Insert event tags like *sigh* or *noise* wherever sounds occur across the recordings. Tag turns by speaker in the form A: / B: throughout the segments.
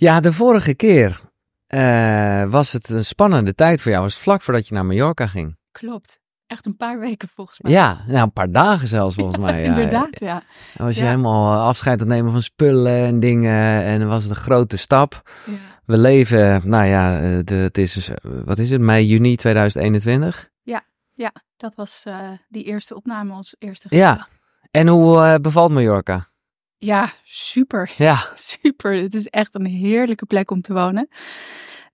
A: Ja, de vorige keer eh, was het een spannende tijd voor jou. Was het vlak voordat je naar Mallorca ging?
B: Klopt. Echt een paar weken volgens mij.
A: Ja, nou, een paar dagen zelfs volgens mij. Ja.
B: Inderdaad, ja.
A: Dan was je
B: Ja.
A: helemaal eh, afscheid aan het nemen van spullen en dingen. En dan was het een grote stap.
B: ja.
A: We leven, nou ja, eh, de, het is, dus, wat is het, mei, juni 2021?
B: Dat was die eerste opname, ons eerste
A: Ja.
B: gesprek.
A: En hoe bevalt Mallorca?
B: Ja, super.
A: Ja, *laughs*
B: Super. Het is echt een heerlijke plek om te wonen.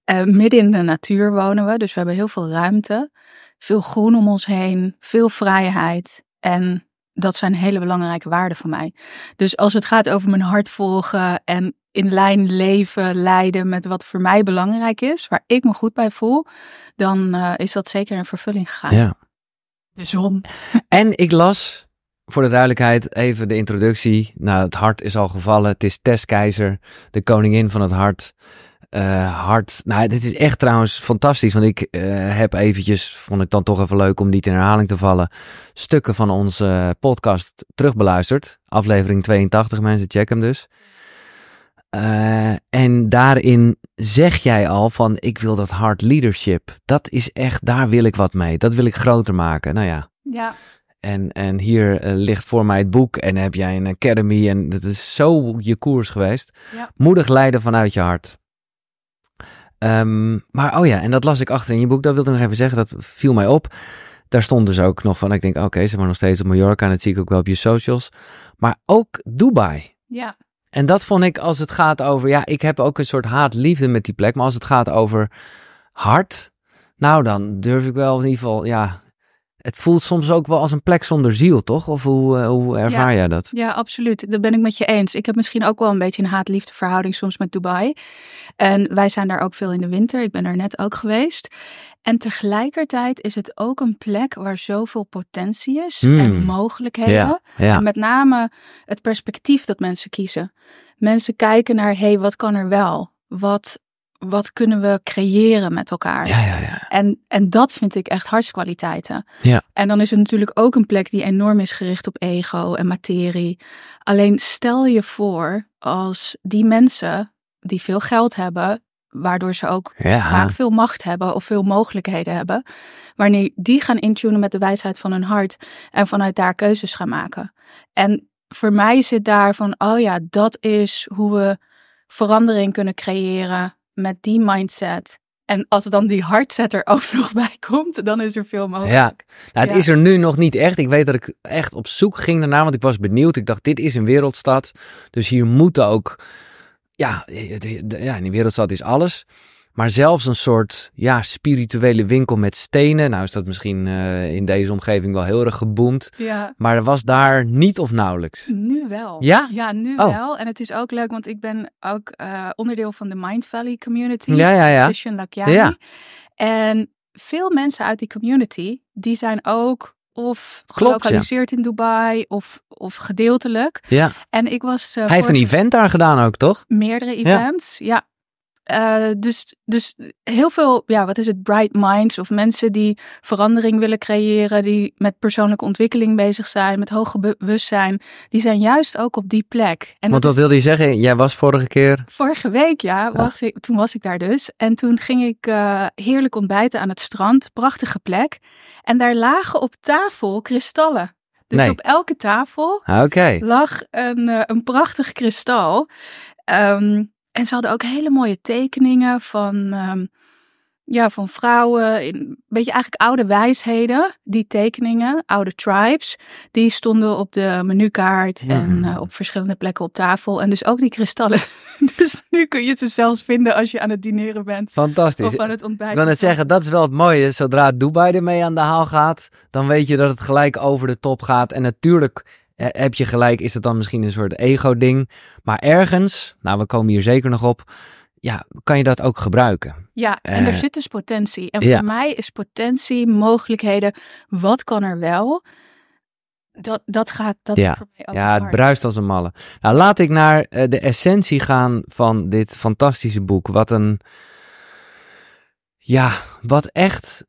B: Eh, midden in de natuur wonen we, dus we hebben heel veel ruimte. Veel groen om ons heen, veel vrijheid. En dat zijn hele belangrijke waarden voor mij. Dus als het gaat over mijn hart volgen en in lijn leven, leiden met wat voor mij belangrijk is, waar ik me goed bij voel, dan eh, is dat zeker in vervulling gegaan.
A: ja.
B: De zon.
A: En ik las, voor de duidelijkheid, even de introductie. Nou, het hart is al gevallen. Het is Tess Keizer, de koningin van het hart. Eh, hart. Nou, dit is echt trouwens fantastisch. Want ik eh, heb eventjes, vond ik dan toch even leuk om niet in herhaling te vallen, stukken van onze podcast terugbeluisterd. Aflevering 82, mensen, check hem dus. Eh, en daarin zeg jij al van, ik wil dat hard leadership. Dat is echt, daar wil ik wat mee. Dat wil ik groter maken. Nou ja,
B: Ja,
A: en, en hier eh, ligt voor mij het boek en heb jij een academy en dat is zo je koers geweest.
B: Ja.
A: Moedig leiden vanuit je hart. Ehm, maar oh ja, en dat las ik achter in je boek. Dat wilde ik nog even zeggen, dat viel mij op. Daar stond dus ook nog van, ik denk oké, ze maar nog steeds op Mallorca en dat zie ik ook wel op je socials. Maar ook Dubai.
B: ja,
A: En dat vond ik als het gaat over, ja, ik heb ook een soort haat-liefde met die plek. Maar als het gaat over hart, nou dan durf ik wel in ieder geval, ja, het voelt soms ook wel als een plek zonder ziel, toch? Of hoe, eh, hoe ervaar jij dat?
B: Ja, absoluut. Dat ben ik met je eens. Ik heb misschien ook wel een beetje een haat-liefde verhouding soms met Dubai. En wij zijn daar ook veel in de winter. Ik ben daar net ook geweest. En tegelijkertijd is het ook een plek waar zoveel potentie is
A: Hmm.
B: en mogelijkheden.
A: Ja, ja.
B: En met name het perspectief dat mensen kiezen. Mensen kijken naar, hé, hey, wat kan er wel? Wat, wat kunnen we creëren met elkaar?
A: Ja, ja, ja.
B: En, en dat vind ik echt hartskwaliteiten.
A: Ja.
B: En dan is het natuurlijk ook een plek die enorm is gericht op ego en materie. Alleen stel je voor als die mensen die veel geld hebben, waardoor ze ook
A: Ja,
B: vaak veel macht hebben of veel mogelijkheden hebben, wanneer die gaan intunen met de wijsheid van hun hart en vanuit daar keuzes gaan maken. En voor mij zit daar van, oh ja, dat is hoe we verandering kunnen creëren met die mindset. En als dan die hartzet er ook *laughs* nog bij komt, dan is er veel mogelijk.
A: ja. Nou, het
B: Ja.
A: is er nu nog niet echt. Ik weet dat ik echt op zoek ging daarna, want ik was benieuwd. Ik dacht, dit is een wereldstad. Dus hier moeten ook, ja, het- ja in die wereldstad is alles. Maar zelfs een soort, ja, spirituele winkel met stenen. Nou is dat misschien eh, in deze omgeving wel heel erg geboomd.
B: Ja,
A: Maar er was daar niet of nauwelijks.
B: nu wel.
A: Ja?
B: Ja, nu
A: Oh.
B: wel. En het is ook leuk, want ik ben ook eh, onderdeel van de Mind Valley community.
A: Ja, ja, ja.
B: Lakiani.
A: Ja.
B: En veel mensen uit die community, die zijn ook of
A: Klopt, ja.
B: gelokaliseerd in Dubai of, of gedeeltelijk.
A: Ja.
B: En ik was... eh,
A: Hij heeft een event daar gedaan ook, toch?
B: meerdere events. Ja. Eh, dus, dus heel veel, ja, wat is het, bright minds of mensen die verandering willen creëren, die met persoonlijke ontwikkeling bezig zijn, met hoog bewustzijn, die zijn juist ook op die plek. En
A: Want
B: dat
A: wat
B: is
A: wilde je zeggen? Jij was vorige keer.
B: vorige week, ja, was ik, toen was ik daar dus. En toen ging ik eh, heerlijk ontbijten aan het strand, prachtige plek. En daar lagen op tafel kristallen. Dus
A: Nee.
B: op elke tafel
A: Ah,
B: lag een, eh, een prachtig kristal. Ehm, en ze hadden ook hele mooie tekeningen van, ehm, ja, van vrouwen. In, een beetje eigenlijk oude wijsheden. Die tekeningen, oude tribes. Die stonden op de menukaart
A: Ja.
B: en eh, op verschillende plekken op tafel. En dus ook die kristallen. *laughs* dus nu kun je ze zelfs vinden als je aan het dineren bent.
A: Fantastisch.
B: Of aan het
A: Ik
B: ontbijten.
A: wil net zeggen, dat is wel het mooie. Zodra Dubai ermee aan de haal gaat, dan weet je dat het gelijk over de top gaat. En natuurlijk heb je gelijk, is het dan misschien een soort ego-ding. Maar ergens, nou we komen hier zeker nog op, ja, kan je dat ook gebruiken.
B: Ja, en er
A: Eh,
B: zit dus potentie. En
A: ja.
B: voor mij is potentie, mogelijkheden, wat kan er wel? Dat, dat gaat, dat
A: Ja.
B: is voor mij ook
A: Ja, het
B: hard.
A: bruist als een malle. Nou, laat ik naar eh, de essentie gaan van dit fantastische boek. Wat een, ja, wat echt,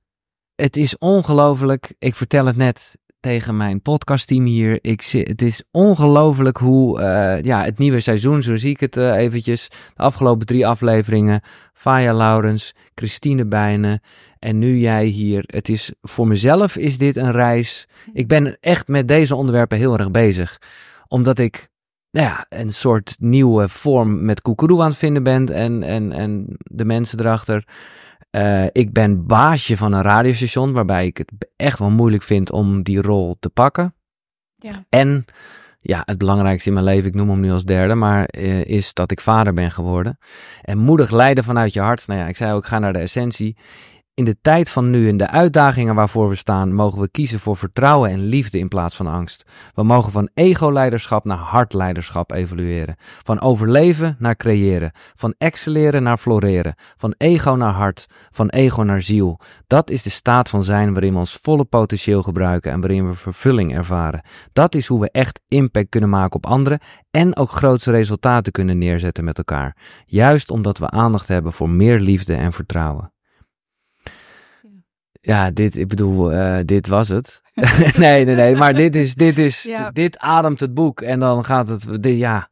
A: het is ongelooflijk. Ik vertel het net, tegen mijn podcastteam hier. Ik zit, het is ongelooflijk hoe uh, ja, het nieuwe seizoen, zo zie ik het uh, eventjes. De afgelopen drie afleveringen. Faya Laurens, Christine Bijnen en nu jij hier. Het is voor mezelf is dit een reis. Ik ben echt met deze onderwerpen heel erg bezig. Omdat ik nou ja, een soort nieuwe vorm met Koekeroe aan het vinden ben en, en, en de mensen erachter. Uh, ik ben baasje van een radiostation, waarbij ik het echt wel moeilijk vind om die rol te pakken.
B: Ja.
A: En ja, het belangrijkste in mijn leven, ik noem hem nu als derde, maar uh, is dat ik vader ben geworden. En moedig leiden vanuit je hart. Nou ja, ik zei ook, ga naar de essentie. In de tijd van nu en de uitdagingen waarvoor we staan, mogen we kiezen voor vertrouwen en liefde in plaats van angst. We mogen van ego-leiderschap naar hartleiderschap evolueren. Van overleven naar creëren. Van excelleren naar floreren. Van ego naar hart. Van ego naar ziel. Dat is de staat van zijn waarin we ons volle potentieel gebruiken en waarin we vervulling ervaren. Dat is hoe we echt impact kunnen maken op anderen en ook grootste resultaten kunnen neerzetten met elkaar. Juist omdat we aandacht hebben voor meer liefde en vertrouwen. Ja, dit, ik bedoel, uh, dit was het. *laughs* nee, nee, nee, maar dit is, dit is,
B: Ja.
A: dit ademt het boek en dan gaat het, de, ja.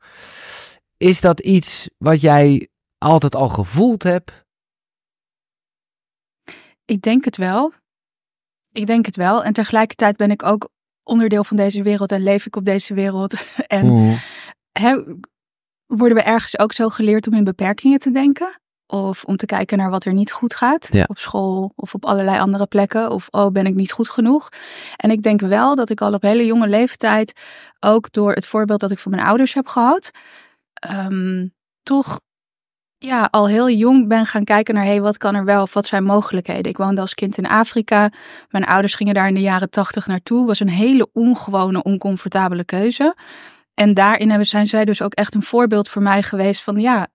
A: Is dat iets wat jij altijd al gevoeld hebt?
B: Ik denk het wel. Ik denk het wel. En tegelijkertijd ben ik ook onderdeel van deze wereld en leef ik op deze wereld. *laughs* en
A: Mm.
B: worden we ergens ook zo geleerd om in beperkingen te denken? Of om te kijken naar wat er niet goed gaat
A: Ja.
B: op school of op allerlei andere plekken. Of oh, ben ik niet goed genoeg? En ik denk wel dat ik al op hele jonge leeftijd, ook door het voorbeeld dat ik van mijn ouders heb gehad, ehm, toch ja, al heel jong ben gaan kijken naar hey, wat kan er wel of wat zijn mogelijkheden. Ik woonde als kind in Afrika. Mijn ouders gingen daar in de jaren tachtig naartoe. Was een hele ongewone, oncomfortabele keuze. En daarin hebben, zijn zij dus ook echt een voorbeeld voor mij geweest van ja,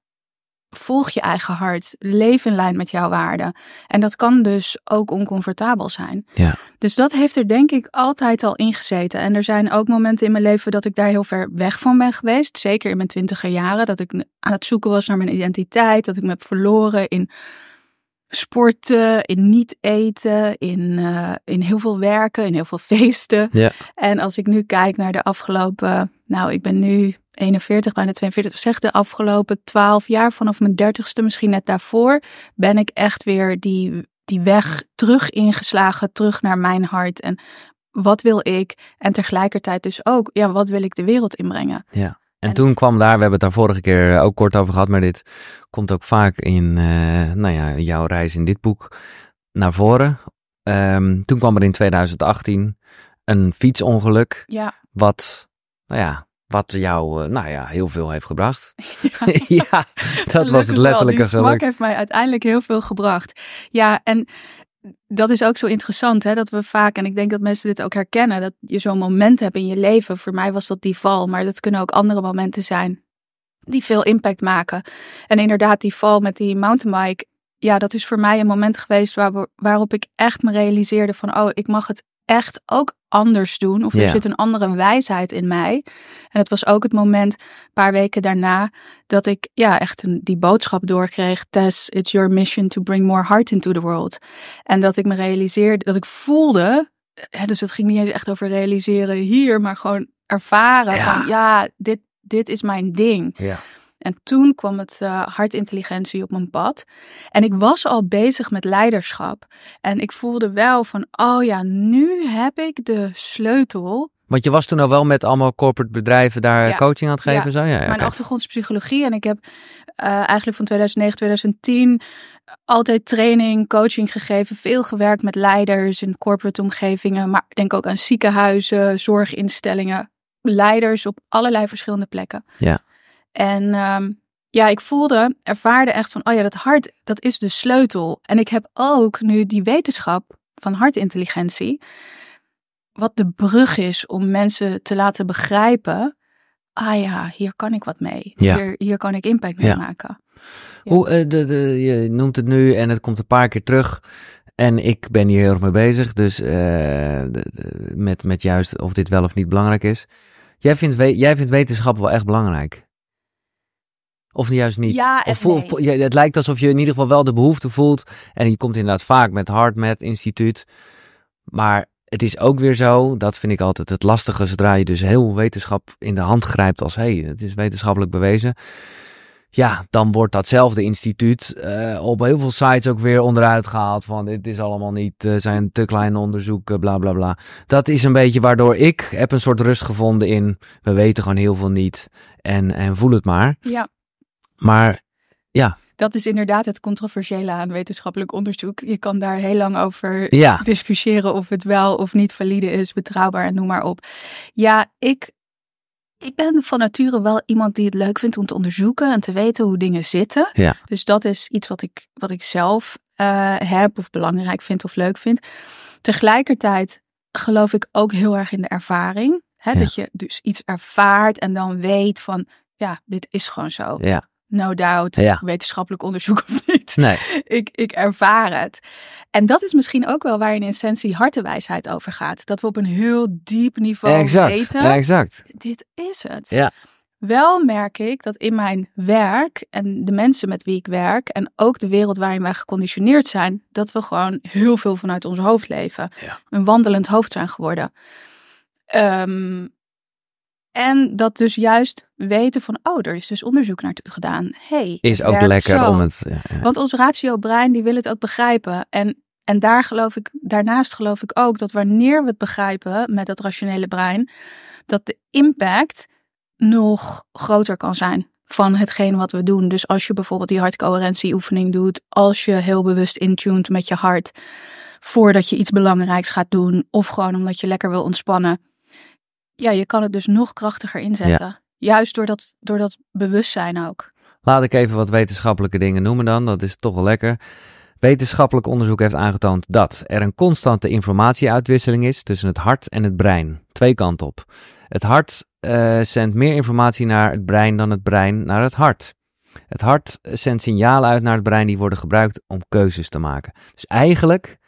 B: volg je eigen hart, leef in lijn met jouw waarden. En dat kan dus ook oncomfortabel zijn.
A: Ja.
B: Dus dat heeft er denk ik altijd al in gezeten. En er zijn ook momenten in mijn leven dat ik daar heel ver weg van ben geweest. Zeker in mijn twintiger jaren, dat ik aan het zoeken was naar mijn identiteit, dat ik me heb verloren in sporten, in niet eten, in, eh, in heel veel werken, in heel veel *laughs* feesten.
A: Ja.
B: En als ik nu kijk naar de afgelopen, nou ik ben nu 41, bijna 42, zeg de afgelopen 12 jaar, vanaf mijn dertigste, misschien net daarvoor, ben ik echt weer die, die weg terug ingeslagen, terug naar mijn hart. En wat wil ik? En tegelijkertijd dus ook, ja, wat wil ik de wereld inbrengen?
A: En,
B: En-
A: toen kwam daar, we hebben het daar vorige keer ook kort over gehad, maar dit komt ook vaak in eh, nou ja, jouw reis in dit boek naar voren. Ehm, toen kwam er in 2018 een fietsongeluk,
B: Ja,
A: wat, nou ja, wat jou, eh, nou ja, heel veel heeft gebracht. *laughs* *laughs* ja, dat was het letterlijke
B: Die smak
A: geluk.
B: heeft mij uiteindelijk heel veel gebracht. Ja, en dat is ook zo interessant, hè, dat we vaak, en ik denk dat mensen dit ook herkennen, dat je zo'n moment hebt in je leven. Voor mij was dat die val, maar dat kunnen ook andere momenten zijn die veel impact maken. En inderdaad, die val met die mountainbike, ja, dat is voor mij een moment geweest waar, waarop ik echt me realiseerde van, oh, ik mag het echt ook anders doen. Of er zit een andere wijsheid in mij. En het was ook het moment, een paar weken daarna, dat ik ja, echt een, die boodschap doorkreeg. Tess, it's your mission to bring more heart into the world. En dat ik me realiseerde, dat ik voelde, hè, dus het ging niet eens echt over realiseren hier, maar gewoon ervaren
A: Ja.
B: van ja, dit, dit is mijn ding.
A: Ja.
B: En toen kwam het eh, hartintelligentie op mijn pad. En ik was al bezig met leiderschap. En ik voelde wel van, oh ja, nu heb ik de sleutel.
A: Want je was toen al wel met allemaal corporate bedrijven daar
B: Ja.
A: coaching aan het geven,
B: Ja.
A: zo? Ja, ja,
B: Mijn achtergrond is psychologie en ik heb eh, eigenlijk van 2009, 2010 altijd training, coaching gegeven. Veel gewerkt met leiders in corporate omgevingen, maar denk ook aan ziekenhuizen, zorginstellingen. Leiders op allerlei verschillende plekken.
A: Ja.
B: En ehm, ja, ik voelde, ervaarde echt van, oh ja, dat hart, dat is de sleutel. En ik heb ook nu die wetenschap van hartintelligentie, wat de brug is om mensen te laten begrijpen, ah ja, hier kan ik wat mee.
A: Ja.
B: Hier, hier kan ik impact mee
A: Ja.
B: maken. Ja.
A: Hoe, eh, de, de, je noemt het nu en het komt een paar keer terug. En ik ben hier heel erg mee bezig, dus eh, de- met, met juist of dit wel of niet belangrijk is. Jij vindt, jij vindt wetenschap wel echt belangrijk? Of juist niet?
B: Ja
A: of voel,
B: nee.
A: voel- ja, het lijkt alsof je in ieder geval wel de behoefte voelt. En je komt inderdaad vaak met HeartMath Instituut. Maar het is ook weer zo, dat vind ik altijd het lastige, zodra je dus heel wetenschap in de hand grijpt als hé, hey, het is wetenschappelijk bewezen. Ja, dan wordt datzelfde instituut uh, op heel veel sites ook weer onderuit gehaald van dit is allemaal niet, uh, zijn te kleine onderzoeken, bla bla bla. Dat is een beetje waardoor ik heb een soort rust gevonden in, we weten gewoon heel veel niet en, en voel het maar.
B: Ja.
A: Maar ja,
B: dat is inderdaad het controversiële aan wetenschappelijk onderzoek. Je kan daar heel lang over
A: ja.
B: discussiëren of het wel of niet valide is, betrouwbaar en noem maar op. Ja, ik, ik ben van nature wel iemand die het leuk vindt om te onderzoeken en te weten hoe dingen zitten.
A: Ja.
B: Dus dat is iets wat ik, wat ik zelf uh, heb of belangrijk vind of leuk vind. Tegelijkertijd geloof ik ook heel erg in de ervaring. Hè?
A: Ja.
B: Dat je dus iets ervaart en dan weet van, ja, dit is gewoon zo.
A: Ja.
B: No doubt,
A: Ja.
B: wetenschappelijk onderzoek of niet.
A: Nee. *laughs*
B: Ik, ik ervaar het. En dat is misschien ook wel waar in essentie hartewijsheid over gaat. Dat we op een heel diep niveau
A: exact.
B: weten,
A: Ja, exact.
B: dit is het.
A: Ja.
B: Wel merk ik dat in mijn werk en de mensen met wie ik werk en ook de wereld waarin wij geconditioneerd zijn, dat we gewoon heel veel vanuit ons hoofd leven.
A: Ja.
B: Een wandelend hoofd zijn geworden. Ehm, en dat dus juist weten van, oh, er is dus onderzoek naar gedaan. Hey,
A: Is ook lekker
B: zo.
A: om het. Ja.
B: Want ons ratio-brein die wil het ook begrijpen. En, en daar geloof ik, daarnaast geloof ik ook dat wanneer we het begrijpen met dat rationele brein, dat de impact nog groter kan zijn van hetgeen wat we doen. Dus als je bijvoorbeeld die hartcoherentieoefening doet, als je heel bewust intuned met je hart voordat je iets belangrijks gaat doen, of gewoon omdat je lekker wil ontspannen, ja, je kan het dus nog krachtiger inzetten. Juist door dat, door dat bewustzijn ook.
A: Laat ik even wat wetenschappelijke dingen noemen dan. Dat is toch wel lekker. Wetenschappelijk onderzoek heeft aangetoond dat er een constante informatieuitwisseling is tussen het hart en het brein. Twee kanten op. Het hart eh, zendt meer informatie naar het brein dan het brein naar het hart. Het hart zendt signalen uit naar het brein die worden gebruikt om keuzes te maken. Dus eigenlijk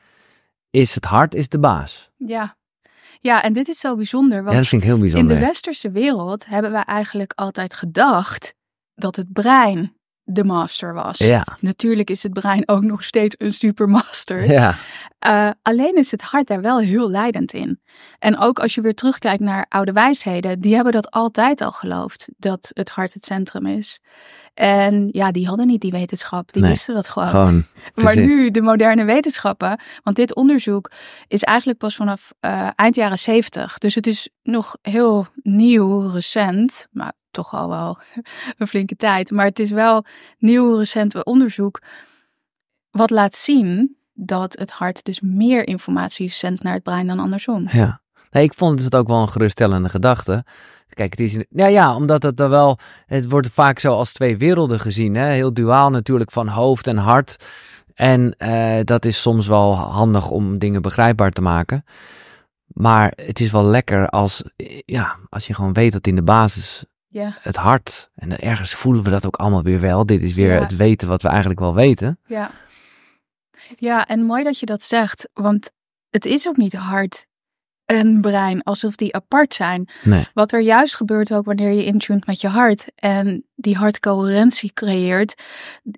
A: is het hart is de baas.
B: Ja. Ja, en dit is zo bijzonder, want
A: Ja, dat vind ik heel
B: in
A: bijzonder.
B: de westerse wereld hebben wij eigenlijk altijd gedacht dat het brein de master was.
A: Ja,
B: Natuurlijk is het brein ook nog steeds een supermaster.
A: ja,
B: Eh, alleen is het hart daar wel heel leidend in. En ook als je weer terugkijkt naar oude wijsheden, die hebben dat altijd al geloofd, dat het hart het centrum is. En ja, die hadden niet die wetenschap, die
A: Nee,
B: wisten dat gewoon.
A: gewoon. *laughs*
B: Maar nu de moderne wetenschappen, want dit onderzoek is eigenlijk pas vanaf eh, eind jaren zeventig. Dus het is nog heel nieuw, recent, maar toch al wel *laughs* een flinke tijd. Maar het is wel nieuw, recent onderzoek wat laat zien dat het hart dus meer informatie zendt naar het brein dan andersom.
A: Ja. Ik vond het ook wel een geruststellende gedachte. Kijk, het is. Ja, ja, omdat het er wel. Het wordt vaak zo als twee werelden gezien. Hè? Heel duaal natuurlijk van hoofd en hart. En eh, dat is soms wel handig om dingen begrijpbaar te maken. Maar het is wel lekker als, ja, als je gewoon weet dat in de basis
B: Ja,
A: het hart. En ergens voelen we dat ook allemaal weer wel. Dit is weer
B: Ja.
A: het weten wat we eigenlijk wel weten.
B: ja. Ja, en mooi dat je dat zegt, want het is ook niet hart en brein alsof die apart zijn.
A: Nee.
B: Wat er juist gebeurt ook wanneer je intuned met je hart en die hartcoherentie creëert,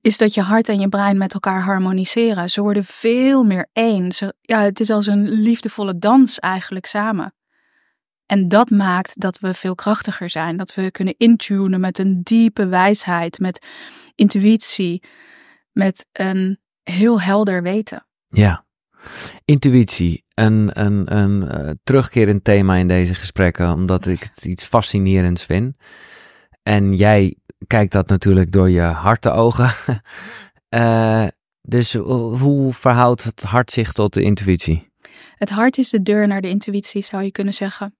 B: is dat je hart en je brein met elkaar harmoniseren. Ze worden veel meer één. Ze, ja, het is als een liefdevolle dans eigenlijk samen. En dat maakt dat we veel krachtiger zijn. Dat we kunnen intunen met een diepe wijsheid, met intuïtie, met een heel helder weten.
A: Ja. Intuïtie. Een, een, een eh, terugkerend thema in deze gesprekken, omdat ik het iets fascinerends vind. En jij kijkt dat natuurlijk door je hartenogen. *laughs* Eh dus ho- hoe verhoudt het hart zich tot de intuïtie?
B: Het hart is de deur naar de intuïtie, zou je kunnen zeggen.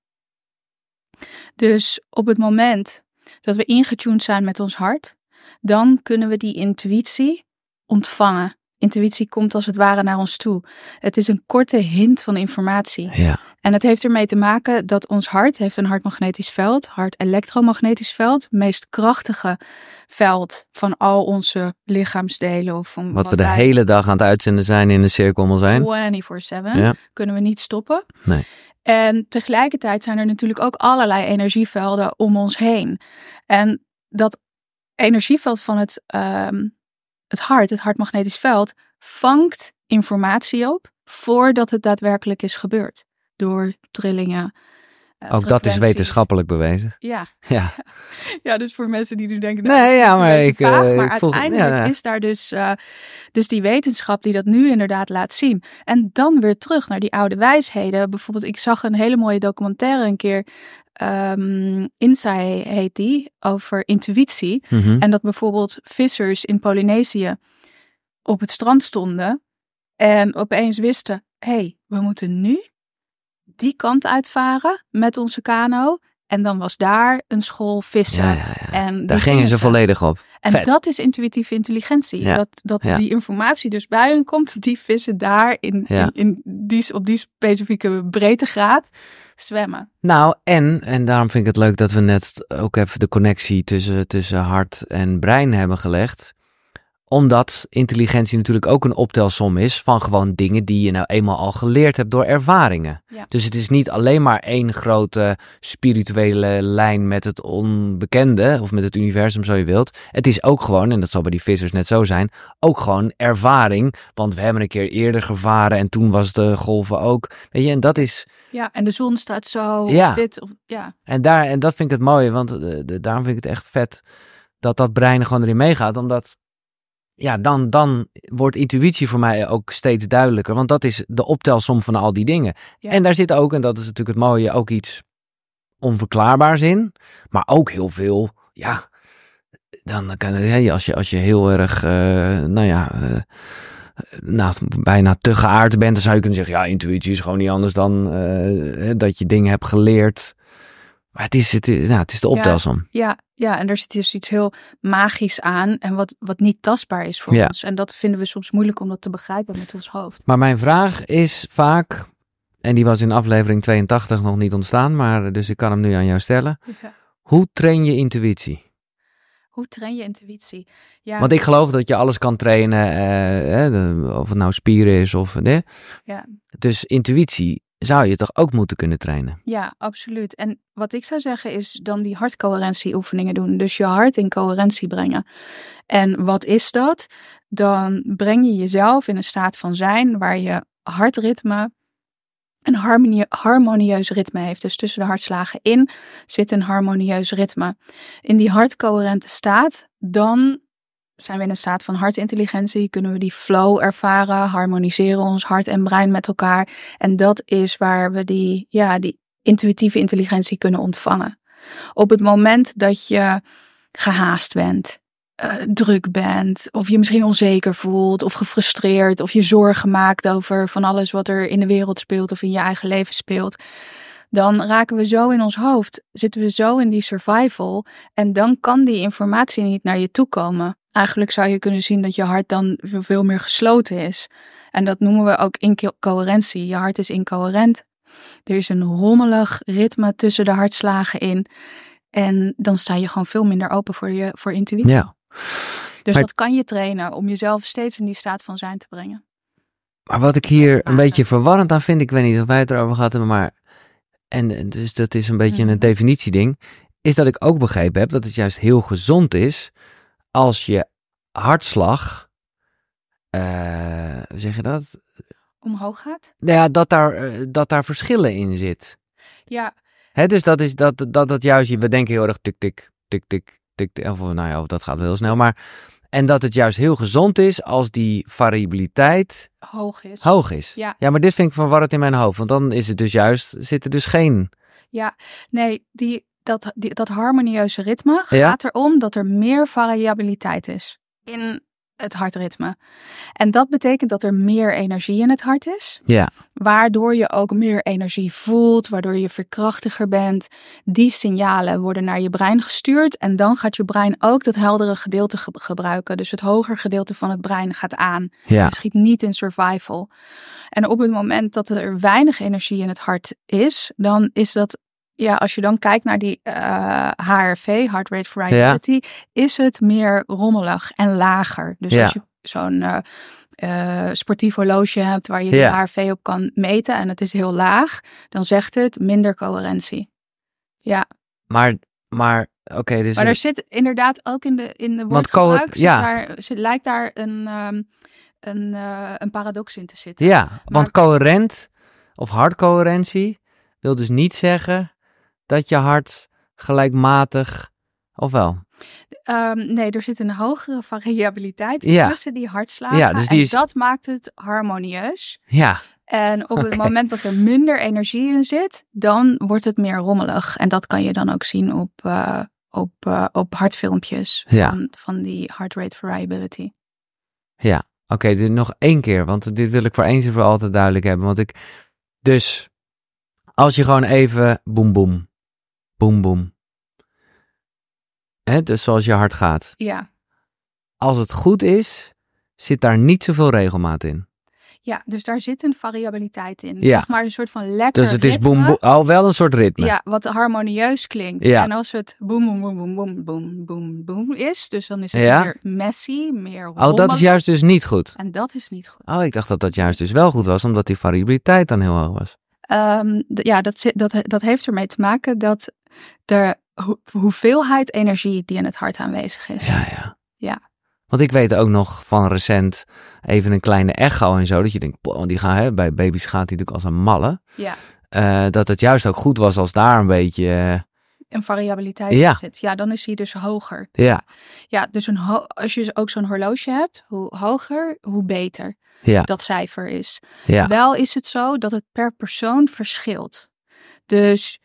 B: Dus op het moment dat we ingetuned zijn met ons hart, dan kunnen we die intuïtie ontvangen. Intuïtie komt als het ware naar ons toe. Het is een korte hint van informatie.
A: Ja,
B: En het heeft ermee te maken dat ons hart heeft een hartmagnetisch veld, hart-elektromagnetisch veld, het meest krachtige veld van al onze lichaamsdelen. Of van
A: wat we de hele dag aan het uitzenden zijn in de cirkel om zijn.
B: 24/7
A: Ja.
B: kunnen we niet stoppen.
A: Nee.
B: En tegelijkertijd zijn er natuurlijk ook allerlei energievelden om ons heen. En dat energieveld van het, ehm, het hart, het hartmagnetisch veld, vangt informatie op voordat het daadwerkelijk is gebeurd. door trillingen. Eh,
A: Ook dat is wetenschappelijk bewezen.
B: Ja. *laughs*
A: Ja, *laughs*
B: ja, dus voor mensen die nu denken...
A: Nee,
B: nou,
A: ja,
B: het is een
A: maar ik,
B: vaag,
A: eh,
B: maar
A: ik
B: uiteindelijk
A: ja, ja.
B: is daar dus, eh, dus die wetenschap die dat nu inderdaad laat zien. En dan weer terug naar die oude wijsheden. Bijvoorbeeld, ik zag een hele mooie documentaire een keer... ehm Inside heet die, over intuïtie.
A: Mhm.
B: En dat bijvoorbeeld vissers in Polynesië op het strand stonden en opeens wisten: hé, hey, we moeten nu die kant uitvaren met onze kano. En dan was daar een school vissen.
A: ja, ja, ja.
B: En die
A: Daar gingen ze volledig op.
B: En
A: Vet.
B: dat is intuïtieve intelligentie. Dat, dat die informatie dus bij hun komt. Die vissen daar in, in, in die, op die specifieke breedtegraad zwemmen.
A: Nou, en, en daarom vind ik het leuk dat we net ook even de connectie tussen, tussen hart en brein hebben gelegd. Omdat intelligentie natuurlijk ook een optelsom is van gewoon dingen die je nou eenmaal al geleerd hebt door ervaringen.
B: Ja.
A: Dus het is niet alleen maar één grote spirituele lijn met het onbekende of met het universum, zo je wilt. Het is ook gewoon, en dat zal bij die vissers net zo zijn, ook gewoon ervaring. Want we hebben een keer eerder gevaren en toen was de golven ook. Weet je, en dat is.
B: Ja, en de zon staat zo.
A: Ja.
B: Of dit, of, ja.
A: En, daar, en dat vind ik het mooie, want eh, de- daarom vind ik het echt vet dat dat brein gewoon erin meegaat. Omdat, ja, dan, dan wordt intuïtie voor mij ook steeds duidelijker. Want dat is de optelsom van al die dingen.
B: Ja.
A: En daar zit ook, en dat is natuurlijk het mooie, ook iets onverklaarbaars in. Maar ook heel veel, ja, dan kan het, als, je, als je heel erg, eh, nou ja... nou, bijna te geaard bent, dan zou je kunnen zeggen: ja, intuïtie is gewoon niet anders dan eh, dat je dingen hebt geleerd. Maar het is, het, nou, het is de optelsom.
B: Ja, ja, en er zit dus iets heel magisch aan en wat, wat niet tastbaar is voor
A: Ja.
B: ons. En dat vinden we soms moeilijk om dat te begrijpen met ons hoofd.
A: Maar mijn vraag is vaak, en die was in aflevering 82 nog niet ontstaan, maar dus ik kan hem nu aan jou stellen. *laughs* Hoe train je intuïtie?
B: Hoe train je intuïtie? Ja,
A: Want ik geloof dat je alles kan trainen, eh, de- of het nou spieren is of. Nee.
B: Ja.
A: Dus intuïtie zou je toch ook moeten kunnen trainen?
B: ja, absoluut. En wat ik zou zeggen is dan die hartcoherentie oefeningen doen. Dus je hart in coherentie brengen. En wat is dat? Dan breng je jezelf in een staat van zijn waar je hartritme een harmonie- harmonieus ritme heeft. Dus tussen de hartslagen in zit een harmonieus ritme. In die hartcoherente staat, dan zijn we in een staat van hartintelligentie, kunnen we die flow ervaren, harmoniseren ons hart en brein met elkaar. En dat is waar we die, ja, die intuïtieve intelligentie kunnen ontvangen. Op het moment dat je gehaast bent, eh, druk bent, of je misschien onzeker voelt, of gefrustreerd, of je zorgen maakt over van alles wat er in de wereld speelt of in je eigen leven speelt, dan raken we zo in ons hoofd, zitten we zo in die survival, en dan kan die informatie niet naar je toe komen. Eigenlijk zou je kunnen zien dat je hart dan veel meer gesloten is. En dat noemen we ook incoherentie. Je hart is incoherent. Er is een rommelig ritme tussen de hartslagen in. En dan sta je gewoon veel minder open voor, je, voor intuïtie.
A: Ja.
B: Dus
A: Maar-
B: dat kan je trainen om jezelf steeds in die staat van zijn te brengen.
A: Maar wat ik hier een beetje verwarrend aan vind, ik weet niet of wij het erover gehad hebben, maar. En dus dat is een beetje
B: Mhm.
A: een definitieding. Is dat ik ook begrepen heb dat het juist heel gezond is als je hartslag. eh, hoe zeg je dat?
B: Omhoog gaat?
A: Nou ja, dat daar, eh, dat daar verschillen in zit.
B: Ja,
A: Hè, dus dat is dat, dat, dat juist, we denken heel erg tik, tik, tik, tik, tik, tik, of nou ja, of dat gaat wel heel snel, maar. En dat het juist heel gezond is als die variabiliteit
B: hoog is.
A: hoog is.
B: Ja.
A: ja, maar dit vind ik verwarrend in mijn hoofd, want dan is het dus juist, zit er dus geen.
B: Ja, nee, die, dat, die, dat harmonieuze ritme gaat erom dat er meer variabiliteit is in het hartritme. En dat betekent dat er meer energie in het hart is,
A: Ja,
B: waardoor je ook meer energie voelt, waardoor je verkrachtiger bent. Die signalen worden naar je brein gestuurd en dan gaat je brein ook dat heldere gedeelte ge- gebruiken. Dus het hoger gedeelte van het brein gaat aan.
A: ja,
B: Je schiet niet in survival. En op het moment dat er weinig energie in het hart is, dan is dat, ja, als je dan kijkt naar die eh, HRV, heart rate variability, is het meer rommelig en lager. Dus
A: Ja.
B: als je zo'n eh, eh, sportief horloge hebt waar je de. HRV op kan meten en het is heel laag, dan zegt het minder coherentie. Ja,
A: maar, maar, oké, dus.
B: maar er zit inderdaad ook in de, in de woordgebruik,
A: ja.
B: daar, zit, lijkt daar een, ehm, een, eh, een paradox in te zitten.
A: ja, want coherent, of hartcoherentie wil dus niet zeggen dat je hart gelijkmatig, of wel?
B: Ehm, nee, er zit een hogere variabiliteit
A: Ja.
B: tussen die hartslagen.
A: Ja, dus die
B: en dat maakt het harmonieus.
A: Ja,
B: En op het moment dat er minder energie in zit, dan wordt het meer rommelig. En dat kan je dan ook zien op, eh, op, eh, op hartfilmpjes
A: Ja.
B: van, van die heart rate variability.
A: ja. Oké, nog één keer, want dit wil ik voor eens en voor altijd duidelijk hebben. Want ik, dus, als je gewoon even boem boem, boem boem. Hè, dus zoals je hart gaat.
B: Ja.
A: Als het goed is, zit daar niet zoveel regelmaat in.
B: ja, dus daar zit een variabiliteit in.
A: Ja.
B: Zeg maar een soort van lekker
A: Dus het is
B: ritme.
A: boem boem, al wel een soort ritme.
B: Ja, wat harmonieus klinkt.
A: Ja.
B: En als het boem, boem, boem, boem, boem, boem, boem, boem is, dus dan is het
A: Ja.
B: meer messy, meer
A: Oh, dat is juist dus niet goed.
B: En dat is niet goed.
A: Oh, ik dacht dat dat juist dus wel goed was, omdat die variabiliteit dan heel hoog was.
B: Ehm, ja, dat, dat, dat heeft ermee te maken dat de ho- hoeveelheid energie die in het hart aanwezig is.
A: Ja, ja.
B: Ja.
A: Want ik weet ook nog van recent even een kleine echo en zo, dat je denkt, "Poh, want die gaan, hè, bij baby's gaat die natuurlijk als een malle.
B: Ja.
A: Eh, dat het juist ook goed was als daar een beetje, eh,
B: Een variabiliteit
A: Ja.
B: in zit. Ja, dan is die dus hoger.
A: ja,
B: Ja, dus een als je ook zo'n horloge hebt, hoe hoger, hoe beter
A: ja,
B: dat cijfer is.
A: ja,
B: Wel is het zo dat het per persoon verschilt. Dus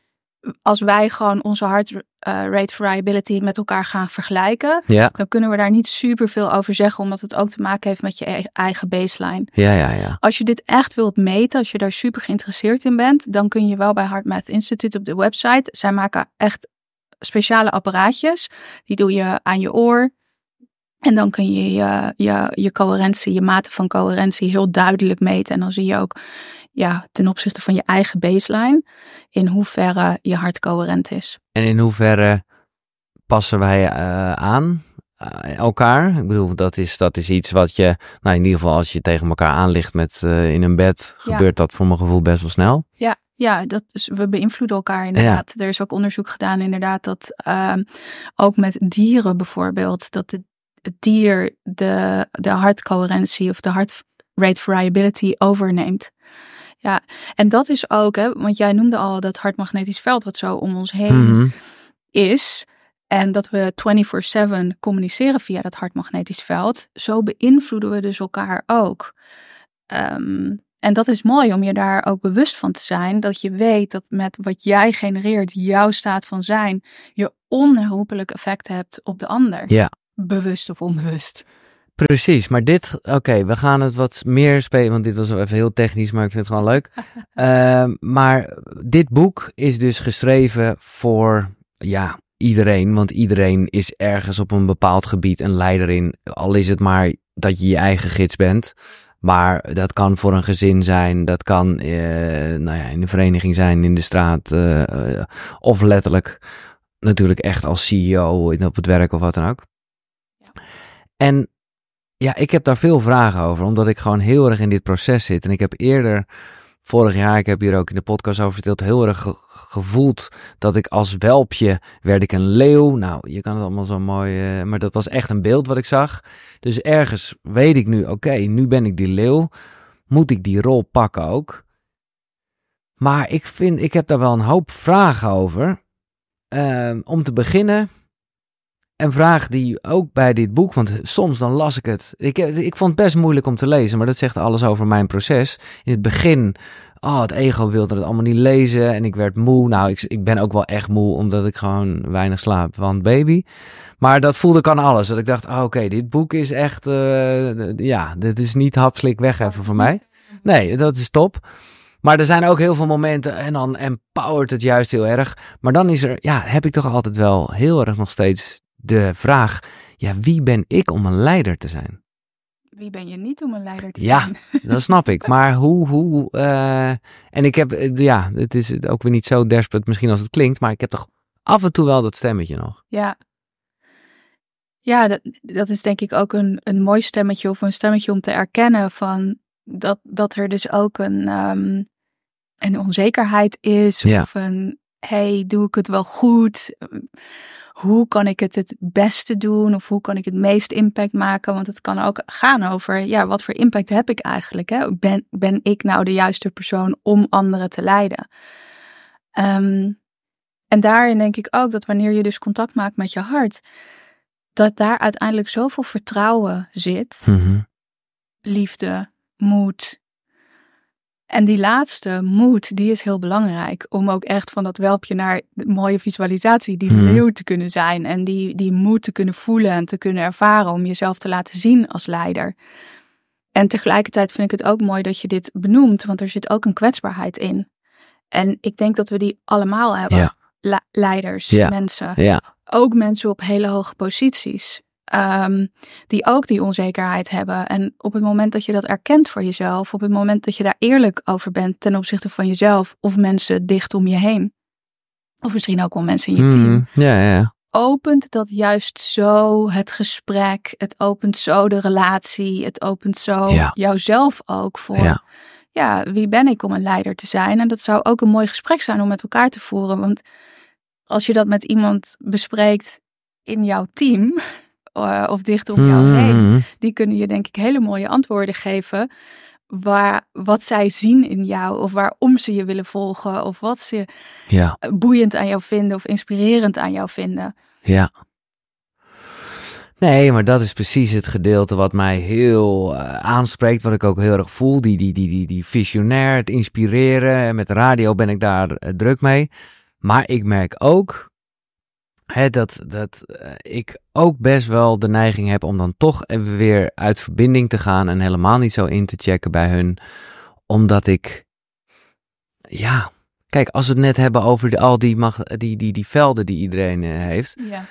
B: als wij gewoon onze heart eh, rate variability met elkaar gaan vergelijken,
A: ja,
B: dan kunnen we daar niet super veel over zeggen, omdat het ook te maken heeft met je e- eigen baseline.
A: ja, ja, ja.
B: Als je dit echt wilt meten, als je daar super geïnteresseerd in bent, dan kun je wel bij HeartMath Institute op de website. Zij maken echt speciale apparaatjes. Die doe je aan je oor. En dan kun je je, je je coherentie, je mate van coherentie heel duidelijk meten. En dan zie je ook ja, ten opzichte van je eigen baseline in hoeverre je hart coherent is.
A: En in hoeverre passen wij eh, aan eh, elkaar? Ik bedoel, dat is, dat is iets wat je, nou in ieder geval als je tegen elkaar aan ligt met, eh, in een bed,
B: Ja.
A: gebeurt dat voor mijn gevoel best wel snel.
B: Ja, ja dat is, we beïnvloeden elkaar inderdaad. Er is ook onderzoek gedaan inderdaad dat ehm, ook met dieren bijvoorbeeld, dat het, het dier de, de hartcoherentie of de heart rate variability overneemt. Ja, en dat is ook, hè, want jij noemde al dat hartmagnetisch veld wat zo om ons heen
A: Mhm.
B: is. En dat we 24/7 communiceren via dat hartmagnetisch veld. Zo beïnvloeden we dus elkaar ook. Ehm, en dat is mooi om je daar ook bewust van te zijn. Dat je weet dat met wat jij genereert, jouw staat van zijn, je onherroepelijk effect hebt op de ander.
A: Ja.
B: Bewust of onbewust.
A: Precies, maar dit, oké, we gaan het wat meer spelen, want dit was wel even heel technisch, maar ik vind het gewoon leuk. *laughs* Ehm, maar dit boek is dus geschreven voor, ja, iedereen, want iedereen is ergens op een bepaald gebied een leider in, al is het maar dat je je eigen gids bent. Maar dat kan voor een gezin zijn, dat kan eh, nou ja, in de vereniging zijn, in de straat, eh, eh, of letterlijk natuurlijk echt als CEO op het werk of wat dan ook. En ja, ik heb daar veel vragen over, omdat ik gewoon heel erg in dit proces zit. En ik heb eerder, vorig jaar, ik heb hier ook in de podcast over verteld, heel erg ge- gevoeld dat ik als welpje werd ik een leeuw. Nou, je kan het allemaal zo mooi, eh, maar dat was echt een beeld wat ik zag. Dus ergens weet ik nu, oké, nu ben ik die leeuw. Moet ik die rol pakken ook? Maar ik vind, ik heb daar wel een hoop vragen over. Ehm, om te beginnen, een vraag die ook bij dit boek, want soms dan las ik het. Ik, ik vond het best moeilijk om te lezen, maar dat zegt alles over mijn proces. In het begin, oh, het ego wilde het allemaal niet lezen en ik werd moe. Nou, ik, ik ben ook wel echt moe, omdat ik gewoon weinig slaap, want baby. Maar dat voelde ik aan alles. Dat ik dacht, oh, oké, dit boek is echt, eh, ja, dit is niet hapslik weg even voor mij. Nee, dat is top. Maar er zijn ook heel veel momenten en dan empowert het juist heel erg. Maar dan is er, ja, heb ik toch altijd wel heel erg nog steeds de vraag: ja, wie ben ik om een leider te zijn?
B: Wie ben je niet om een leider te
A: Ja.
B: zijn? *laughs*
A: Dat snap ik. Maar hoe, hoe, eh, en ik heb, eh, ja, het is ook weer niet zo desperate misschien als het klinkt, maar ik heb toch af en toe wel dat stemmetje nog.
B: Ja. Ja, dat, dat is denk ik ook een, een mooi stemmetje of een stemmetje om te erkennen van dat, dat er dus ook een, ehm, een onzekerheid is
A: Ja.
B: of een hey, doe ik het wel goed? Hoe kan ik het het beste doen of hoe kan ik het meest impact maken? Want het kan ook gaan over, ja, wat voor impact heb ik eigenlijk? Hè? Ben, ben ik nou de juiste persoon om anderen te leiden? Ehm, en daarin denk ik ook dat wanneer je dus contact maakt met je hart, dat daar uiteindelijk zoveel vertrouwen zit,
A: Mhm.
B: liefde, moed. En die laatste, moed, die is heel belangrijk. Om ook echt van dat welpje naar mooie visualisatie, die
A: Mhm.
B: leeuw te kunnen zijn. En die, die moed te kunnen voelen en te kunnen ervaren om jezelf te laten zien als leider. En tegelijkertijd vind ik het ook mooi dat je dit benoemt, want er zit ook een kwetsbaarheid in. En ik denk dat we die allemaal hebben.
A: Ja.
B: Leiders,
A: Ja.
B: mensen
A: Ja,
B: ook mensen op hele hoge posities. Ehm, die ook die onzekerheid hebben. En op het moment dat je dat erkent voor jezelf, op het moment dat je daar eerlijk over bent ten opzichte van jezelf of mensen dicht om je heen, of misschien ook wel mensen in je team,
A: ja, ja, ja.
B: opent dat juist zo het gesprek, het opent zo de relatie, het opent zo
A: Ja.
B: jouzelf ook voor.
A: Ja.
B: ja, wie ben ik om een leider te zijn? En dat zou ook een mooi gesprek zijn om met elkaar te voeren. Want als je dat met iemand bespreekt in jouw team eh, of dicht om jou heen,
A: Mhm.
B: die kunnen je denk ik hele mooie antwoorden geven. Waar, wat zij zien in jou, of waarom ze je willen volgen, of wat ze
A: Ja,
B: boeiend aan jou vinden of inspirerend aan jou vinden.
A: ja. Nee, maar dat is precies het gedeelte wat mij heel eh, aanspreekt, wat ik ook heel erg voel. Die, die, die, die, die visionair, het inspireren. En met de radio ben ik daar eh, druk mee. Maar ik merk ook hè, dat, dat eh, ik ook best wel de neiging heb om dan toch even weer uit verbinding te gaan en helemaal niet zo in te checken bij hun. Omdat ik, ja, kijk, als we het net hebben over de, al die, mag, die, die, die velden die iedereen eh, heeft.
B: Ja.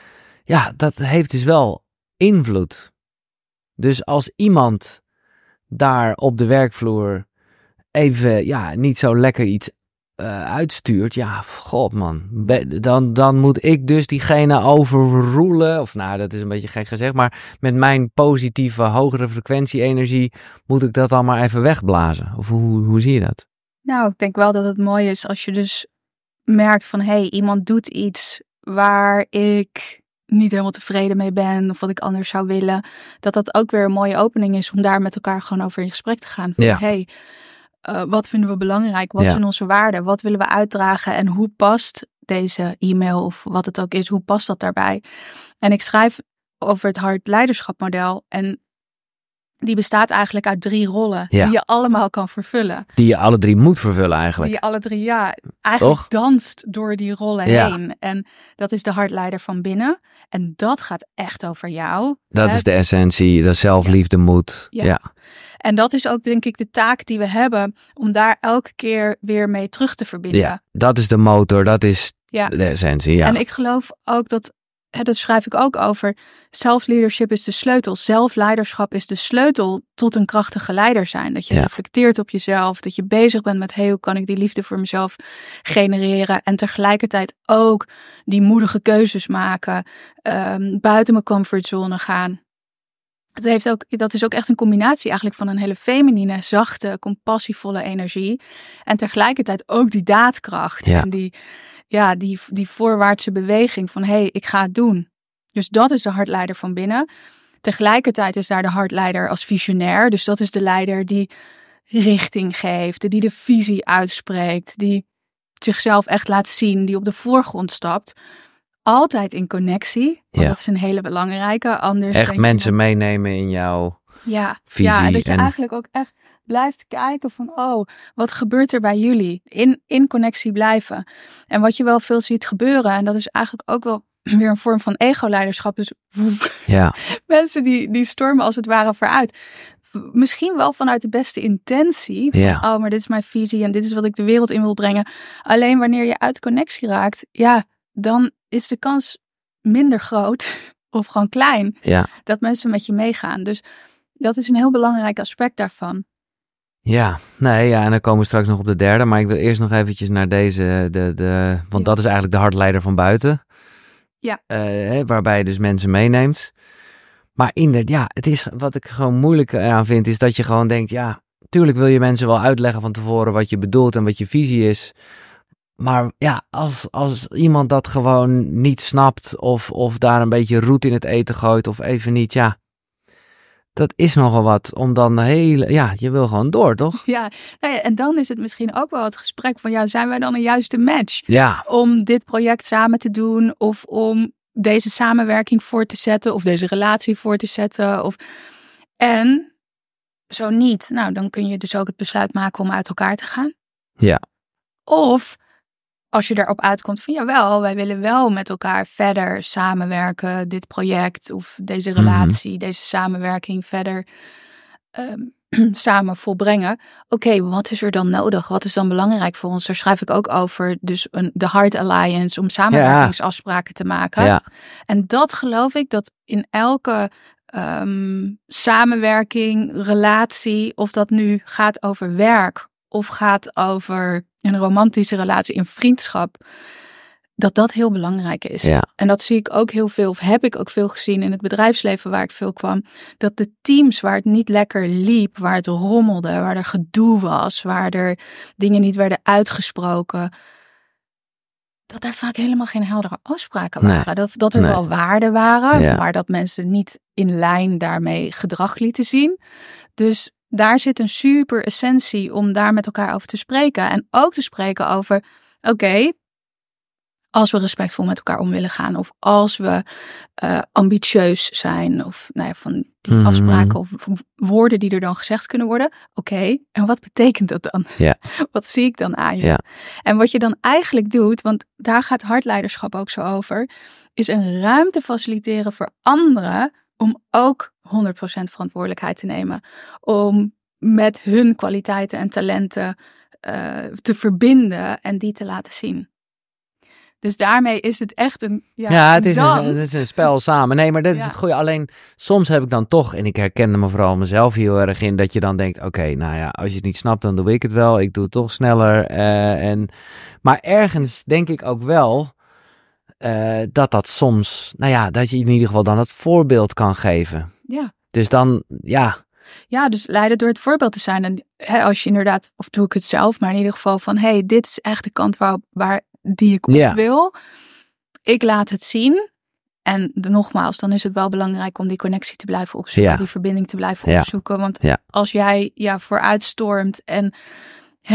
A: Ja, dat heeft dus wel invloed. Dus als iemand daar op de werkvloer even ja, niet zo lekker iets eh, uitstuurt, ja, god man, dan, dan moet ik dus diegene overroelen. Of nou, dat is een beetje gek gezegd, maar met mijn positieve, hogere frequentie-energie moet ik dat dan maar even wegblazen. Of hoe, hoe zie je dat?
B: Nou, ik denk wel dat het mooi is als je dus merkt van hé, hey, iemand doet iets waar ik niet helemaal tevreden mee ben of wat ik anders zou willen. Dat dat ook weer een mooie opening is om daar met elkaar gewoon over in gesprek te gaan. Van,
A: Ja.
B: hey, eh, wat vinden we belangrijk? Wat
A: Ja.
B: zijn onze waarden? Wat willen we uitdragen? En hoe past deze e-mail of wat het ook is, hoe past dat daarbij? En ik schrijf over het hard leiderschapmodel en die bestaat eigenlijk uit drie rollen
A: Ja.
B: die je allemaal kan vervullen.
A: Die je alle drie moet vervullen eigenlijk.
B: Die alle drie, ja, eigenlijk
A: Toch?
B: danst door die rollen
A: Ja.
B: heen. En dat is de hartleider van binnen. En dat gaat echt over jou.
A: Dat
B: hè.
A: is de essentie, dat zelfliefde moet.
B: Ja.
A: ja.
B: En dat is ook denk ik de taak die we hebben om daar elke keer weer mee terug te verbinden.
A: Ja, dat is de motor, dat is
B: Ja.
A: de essentie. Ja.
B: En ik geloof ook dat, hè, dat schrijf ik ook over, self-leadership is de sleutel. Zelfleiderschap is de sleutel tot een krachtige leider zijn. Dat je
A: Ja.
B: reflecteert op jezelf, dat je bezig bent met, hey, hoe kan ik die liefde voor mezelf genereren? En tegelijkertijd ook die moedige keuzes maken, ehm, buiten mijn comfortzone gaan. Het heeft ook, dat is ook echt een combinatie eigenlijk van een hele feminine, zachte, compassievolle energie. En tegelijkertijd ook die daadkracht.
A: Ja.
B: En die, ja, die, die voorwaartse beweging van hé, hey, ik ga het doen. Dus dat is de hartleider van binnen. Tegelijkertijd is daar de hartleider als visionair. Dus dat is de leider die richting geeft, die de visie uitspreekt, die zichzelf echt laat zien, die op de voorgrond stapt. Altijd in connectie. Want
A: Ja.
B: Dat is een hele belangrijke. Anders
A: Echt mensen meenemen in jouw
B: ja,
A: visie.
B: ja, en dat je
A: en-
B: eigenlijk ook echt blijft kijken van, oh, wat gebeurt er bij jullie? In, in connectie blijven. En wat je wel veel ziet gebeuren, en dat is eigenlijk ook wel *clears throat* weer een vorm van ego-leiderschap. Dus *laughs*
A: Ja,
B: mensen die, die stormen als het ware vooruit. Misschien wel vanuit de beste intentie. Van,
A: Ja.
B: Oh, maar dit is mijn visie en dit is wat ik de wereld in wil brengen. Alleen wanneer je uit connectie raakt, ja, dan is de kans minder groot *laughs* of gewoon klein
A: ja,
B: dat mensen met je meegaan. Dus dat is een heel belangrijk aspect daarvan.
A: ja. Nee, ja, en dan komen we straks nog op de derde. Maar ik wil eerst nog eventjes naar deze, de, de, want
B: Ja.
A: dat is eigenlijk de hartleider van buiten.
B: Ja.
A: Eh, waarbij je dus mensen meeneemt. Maar inderdaad, ja, het is wat ik gewoon moeilijk eraan vind, is dat je gewoon denkt, ja, tuurlijk wil je mensen wel uitleggen van tevoren wat je bedoelt en wat je visie is. Maar ja, als, als iemand dat gewoon niet snapt of, of daar een beetje roet in het eten gooit of even niet, ja, dat is nogal wat om dan de hele, ja, je wil gewoon door, toch?
B: Ja, nou ja, en dan is het misschien ook wel het gesprek van, ja, zijn wij dan een juiste match
A: Ja,
B: om dit project samen te doen of om deze samenwerking voor te zetten of deze relatie voor te zetten of en zo niet, nou dan kun je dus ook het besluit maken om uit elkaar te gaan.
A: Ja.
B: Of als je erop uitkomt van jawel, wij willen wel met elkaar verder samenwerken, dit project of deze
A: Mhm.
B: relatie, deze samenwerking verder ehm, *clears throat* samen volbrengen. Oké, wat is er dan nodig? Wat is dan belangrijk voor ons? Daar schrijf ik ook over. Dus een, de Heart Alliance om samenwerkingsafspraken te maken.
A: ja,
B: En dat geloof ik dat in elke ehm, samenwerking, relatie, of dat nu gaat over werk of gaat over een romantische relatie, in vriendschap, dat dat heel belangrijk is.
A: ja,
B: En dat zie ik ook heel veel, of heb ik ook veel gezien in het bedrijfsleven waar ik veel kwam. Dat de teams waar het niet lekker liep, waar het rommelde, waar er gedoe was, waar er dingen niet werden uitgesproken. Dat daar vaak helemaal geen heldere afspraken
A: Nee.
B: waren. Dat, dat er
A: Nee.
B: wel waarden waren,
A: Ja.
B: maar dat mensen niet in lijn daarmee gedrag lieten zien. Dus daar zit een super essentie om daar met elkaar over te spreken. En ook te spreken over, oké, als we respectvol met elkaar om willen gaan, of als we eh, ambitieus zijn, of nou ja, van die
A: Mhm.
B: afspraken of woorden die er dan gezegd kunnen worden. Oké, en wat betekent dat dan?
A: Ja. *laughs*
B: Wat zie ik dan aan je?
A: Ja.
B: En wat je dan eigenlijk doet, want daar gaat hartleiderschap ook zo over, is een ruimte faciliteren voor anderen om ook 100% verantwoordelijkheid te nemen. Om met hun kwaliteiten en talenten eh, te verbinden en die te laten zien. Dus daarmee is het echt een. Ja,
A: Ja, het, is een, het is een spel samen. Nee, maar dat is
B: Ja.
A: het goede. Alleen soms heb ik dan toch, en ik herkende me vooral mezelf heel erg in, dat je dan denkt: oké, nou ja, als je het niet snapt, dan doe ik het wel. Ik doe het toch sneller. eh, en, maar ergens denk ik ook wel eh, dat dat soms, nou ja, dat je in ieder geval dan het voorbeeld kan geven.
B: Ja.
A: Dus dan, ja,
B: Ja, dus leiden door het voorbeeld te zijn. En hè, als je inderdaad, of doe ik het zelf, maar in ieder geval van, hé, hey, dit is echt de kant waar, waar die ik op wil. Ik laat het zien. En de- nogmaals, dan is het wel belangrijk om die connectie te blijven opzoeken,
A: Ja.
B: die verbinding te blijven
A: Ja.
B: opzoeken. Want
A: Ja.
B: als jij ja, vooruitstormt en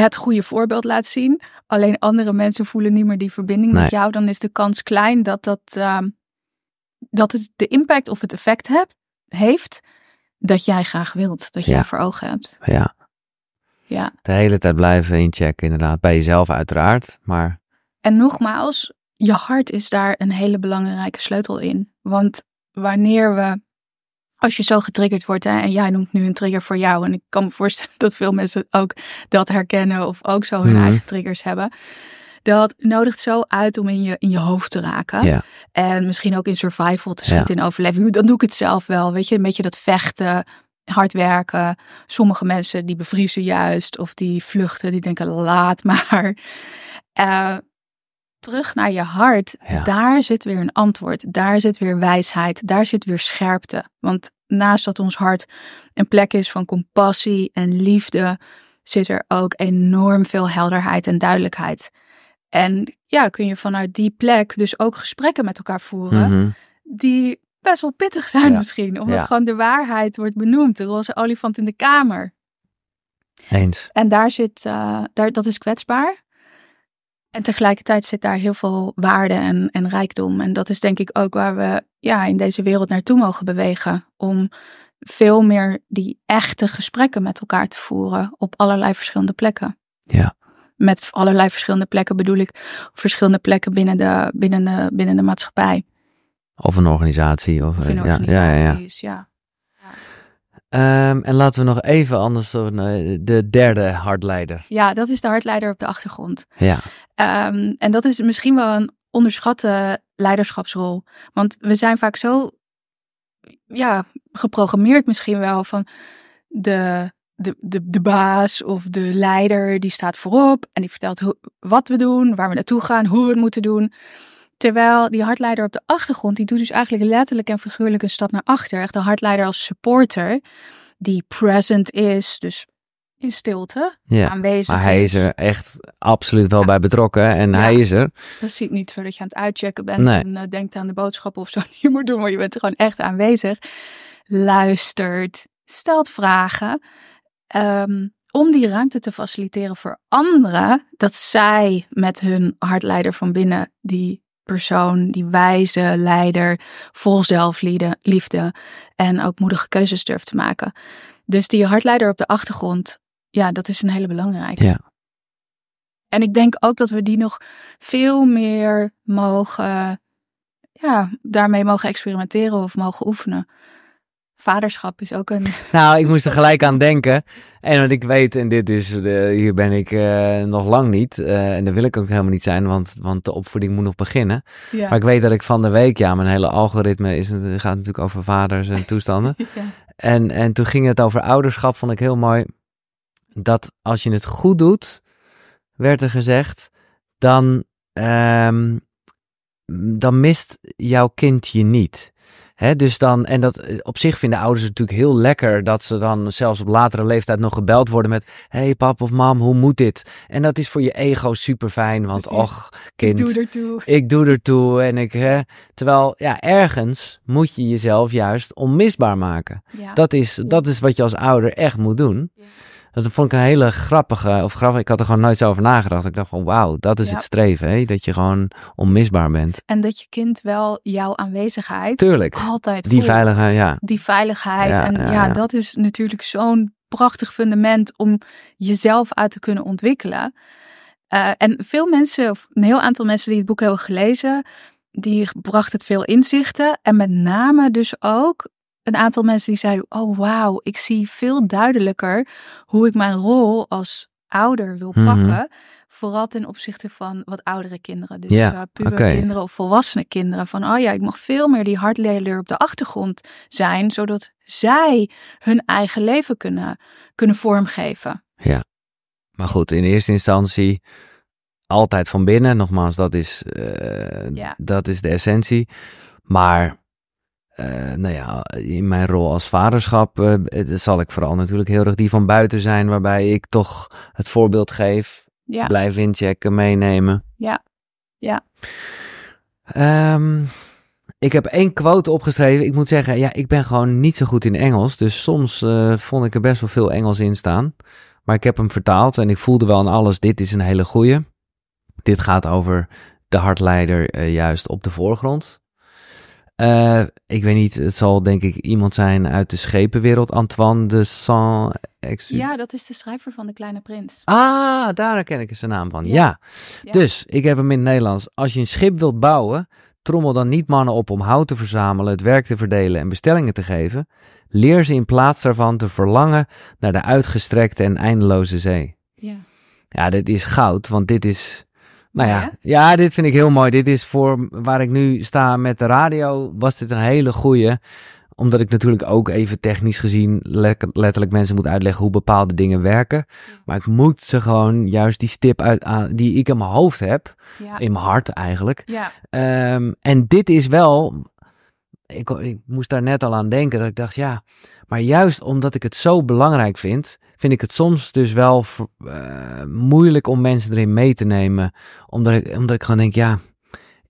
B: het goede voorbeeld laat zien, alleen andere mensen voelen niet meer die verbinding
A: Nee.
B: met jou, dan is de kans klein dat, dat, ehm, dat het de impact of het effect hebt, heeft dat jij graag wilt, dat jij
A: Ja.
B: voor ogen hebt.
A: ja,
B: Ja.
A: de hele tijd blijven inchecken, inderdaad. Bij jezelf uiteraard, maar
B: En nogmaals, je hart is daar een hele belangrijke sleutel in. Want wanneer we, als je zo getriggerd wordt, hè, en jij noemt nu een trigger voor jou, en ik kan me *laughs* voorstellen dat veel mensen ook dat herkennen of ook zo hun
A: Mhm.
B: eigen triggers hebben. Dat nodigt zo uit om in je, in je hoofd te raken.
A: ja,
B: En misschien ook in survival te
A: Ja.
B: schieten, in overleving. Dan doe ik het zelf wel, weet je, een beetje dat vechten, hard werken. Sommige mensen die bevriezen juist of die vluchten, die denken laat maar. Eh, terug naar je hart,
A: Ja.
B: daar zit weer een antwoord. Daar zit weer wijsheid, daar zit weer scherpte. Want naast dat ons hart een plek is van compassie en liefde, zit er ook enorm veel helderheid en duidelijkheid. En ja, kun je vanuit die plek dus ook gesprekken met elkaar voeren
A: mhm,
B: die best wel pittig zijn
A: Ja.
B: misschien. Omdat
A: Ja.
B: gewoon de waarheid wordt benoemd. De roze olifant in de kamer.
A: eens.
B: En daar zit, eh, daar, dat is kwetsbaar. En tegelijkertijd zit daar heel veel waarde en, en rijkdom. En dat is denk ik ook waar we ja, in deze wereld naartoe mogen bewegen. Om veel meer die echte gesprekken met elkaar te voeren op allerlei verschillende plekken.
A: Ja.
B: Met allerlei verschillende plekken bedoel ik verschillende plekken binnen de, binnen de, binnen de maatschappij.
A: Of een organisatie. Of, eh, ja, ja, ja, ja. Ehm, en laten we nog even anders eh, de derde hardleider.
B: Ja, dat is de hartleider op de achtergrond.
A: Ja,
B: Ehm, en dat is misschien wel een onderschatte leiderschapsrol. Want we zijn vaak zo ja, geprogrammeerd misschien wel van de, de, de, de baas of de leider die staat voorop en die vertelt hoe, wat we doen, waar we naartoe gaan, hoe we het moeten doen. Terwijl die hartleider op de achtergrond, die doet dus eigenlijk letterlijk en figuurlijk een stap naar achter. Echt de hartleider als supporter, die present is, dus in stilte
A: Ja.
B: aanwezig
A: Maar hij is er echt absoluut wel bij betrokken en
B: Ja.
A: hij is er.
B: Dat ziet niet zo dat je aan het uitchecken bent
A: Nee.
B: en eh, denkt aan de boodschappen of zo niet moet doen, maar je bent er gewoon echt aanwezig. Luistert, stelt vragen. ehm, om die ruimte te faciliteren voor anderen, dat zij met hun hartleider van binnen, die persoon, die wijze leider, vol zelfliefde liefde en ook moedige keuzes durft te maken. Dus die hartleider op de achtergrond, ja, dat is een hele belangrijke.
A: Ja.
B: En ik denk ook dat we die nog veel meer mogen, ja, daarmee mogen experimenteren of mogen oefenen. Vaderschap is ook een.
A: Nou, ik moest er gelijk aan denken. En wat ik weet, en dit is, de, hier ben ik eh, nog lang niet. eh, en daar wil ik ook helemaal niet zijn, want, want de opvoeding moet nog beginnen.
B: Ja.
A: Maar ik weet dat ik van de week, ja, mijn hele algoritme is, het gaat natuurlijk over vaders en toestanden. *laughs*
B: ja.
A: En, en toen ging het over ouderschap, vond ik heel mooi. Dat als je het goed doet, werd er gezegd, dan, ehm, dan mist jouw kind je niet. Dus dan, en dat eh, op zich vinden ouders het natuurlijk heel lekker dat ze dan zelfs op latere leeftijd nog gebeld worden met: Hey pap of mam, hoe moet dit? En dat is voor je ego super fijn, want
B: Precies.
A: och, kind,
B: Doe ertoe.
A: ik doe ertoe en ik. Hè, terwijl, ja, ergens moet je jezelf juist onmisbaar maken.
B: Ja.
A: Dat is, dat is wat je als ouder echt moet doen.
B: Ja.
A: Dat vond ik een hele grappige, of grappig, ik had er gewoon nooit zo over nagedacht. Ik dacht van wauw, dat is
B: Ja.
A: het streven, hè? dat je gewoon onmisbaar bent.
B: En dat je kind wel jouw aanwezigheid
A: Tuurlijk,
B: altijd
A: die
B: voelt.
A: veilige, ja.
B: Die veiligheid.
A: Ja,
B: en
A: ja,
B: ja,
A: ja.
B: dat is natuurlijk zo'n prachtig fundament om jezelf uit te kunnen ontwikkelen. Eh, en veel mensen, of een heel aantal mensen die het boek hebben gelezen, die bracht het veel inzichten. En met name dus ook een aantal mensen die zeiden: Oh wauw, ik zie veel duidelijker hoe ik mijn rol als ouder wil
A: Mhm.
B: pakken. Vooral ten opzichte van wat oudere kinderen. Dus
A: Ja,
B: pubere
A: oké.
B: kinderen of volwassene kinderen. Van oh ja, ik mag veel meer die hartleider op de achtergrond zijn. Zodat zij hun eigen leven kunnen, kunnen vormgeven.
A: Maar goed, in eerste instantie altijd van binnen. Nogmaals, dat is, eh,
B: Ja.
A: dat is de essentie. Maar, eh, nou ja, in mijn rol als vaderschap eh, zal ik vooral natuurlijk heel erg die van buiten zijn. Waarbij ik toch het voorbeeld geef.
B: Ja,
A: Blijf inchecken, meenemen.
B: Ja. Ja.
A: Ehm, ik heb één quote opgeschreven. Ik moet zeggen, ja, ik ben gewoon niet zo goed in Engels. Dus soms eh, vond ik er best wel veel Engels in staan. Maar ik heb hem vertaald en ik voelde wel aan alles, dit is een hele goeie. Dit gaat over de hartleider juist op de voorgrond. Eh, ik weet niet, het zal denk ik iemand zijn uit de schepenwereld. Antoine de Saint-Exupéry.
B: ja, dat is de schrijver van De Kleine Prins.
A: Ah, daar ken ik eens de naam van.
B: Ja.
A: Ja.
B: Ja.
A: Dus, ik heb hem in het Nederlands. Als je een schip wilt bouwen, trommel dan niet mannen op om hout te verzamelen, het werk te verdelen en bestellingen te geven. Leer ze in plaats daarvan te verlangen naar de uitgestrekte en eindeloze zee.
B: Ja.
A: Ja, dit is goud, want dit is... Nou
B: Mooi,
A: ja, ja, dit vind ik heel mooi. Dit is voor waar ik nu sta met de radio, was dit een hele goeie. Omdat ik natuurlijk ook even technisch gezien le- letterlijk mensen moet uitleggen hoe bepaalde dingen werken. Maar ik moet ze gewoon juist die stip uit, die ik in mijn hoofd heb,
B: Ja.
A: in mijn hart eigenlijk.
B: ja.
A: Ehm, en dit is wel, ik, ik moest daar net al aan denken, dat ik dacht, ja, maar juist omdat ik het zo belangrijk vind, vind ik het soms dus wel eh, moeilijk om mensen erin mee te nemen. Omdat ik, omdat ik gewoon denk, ja,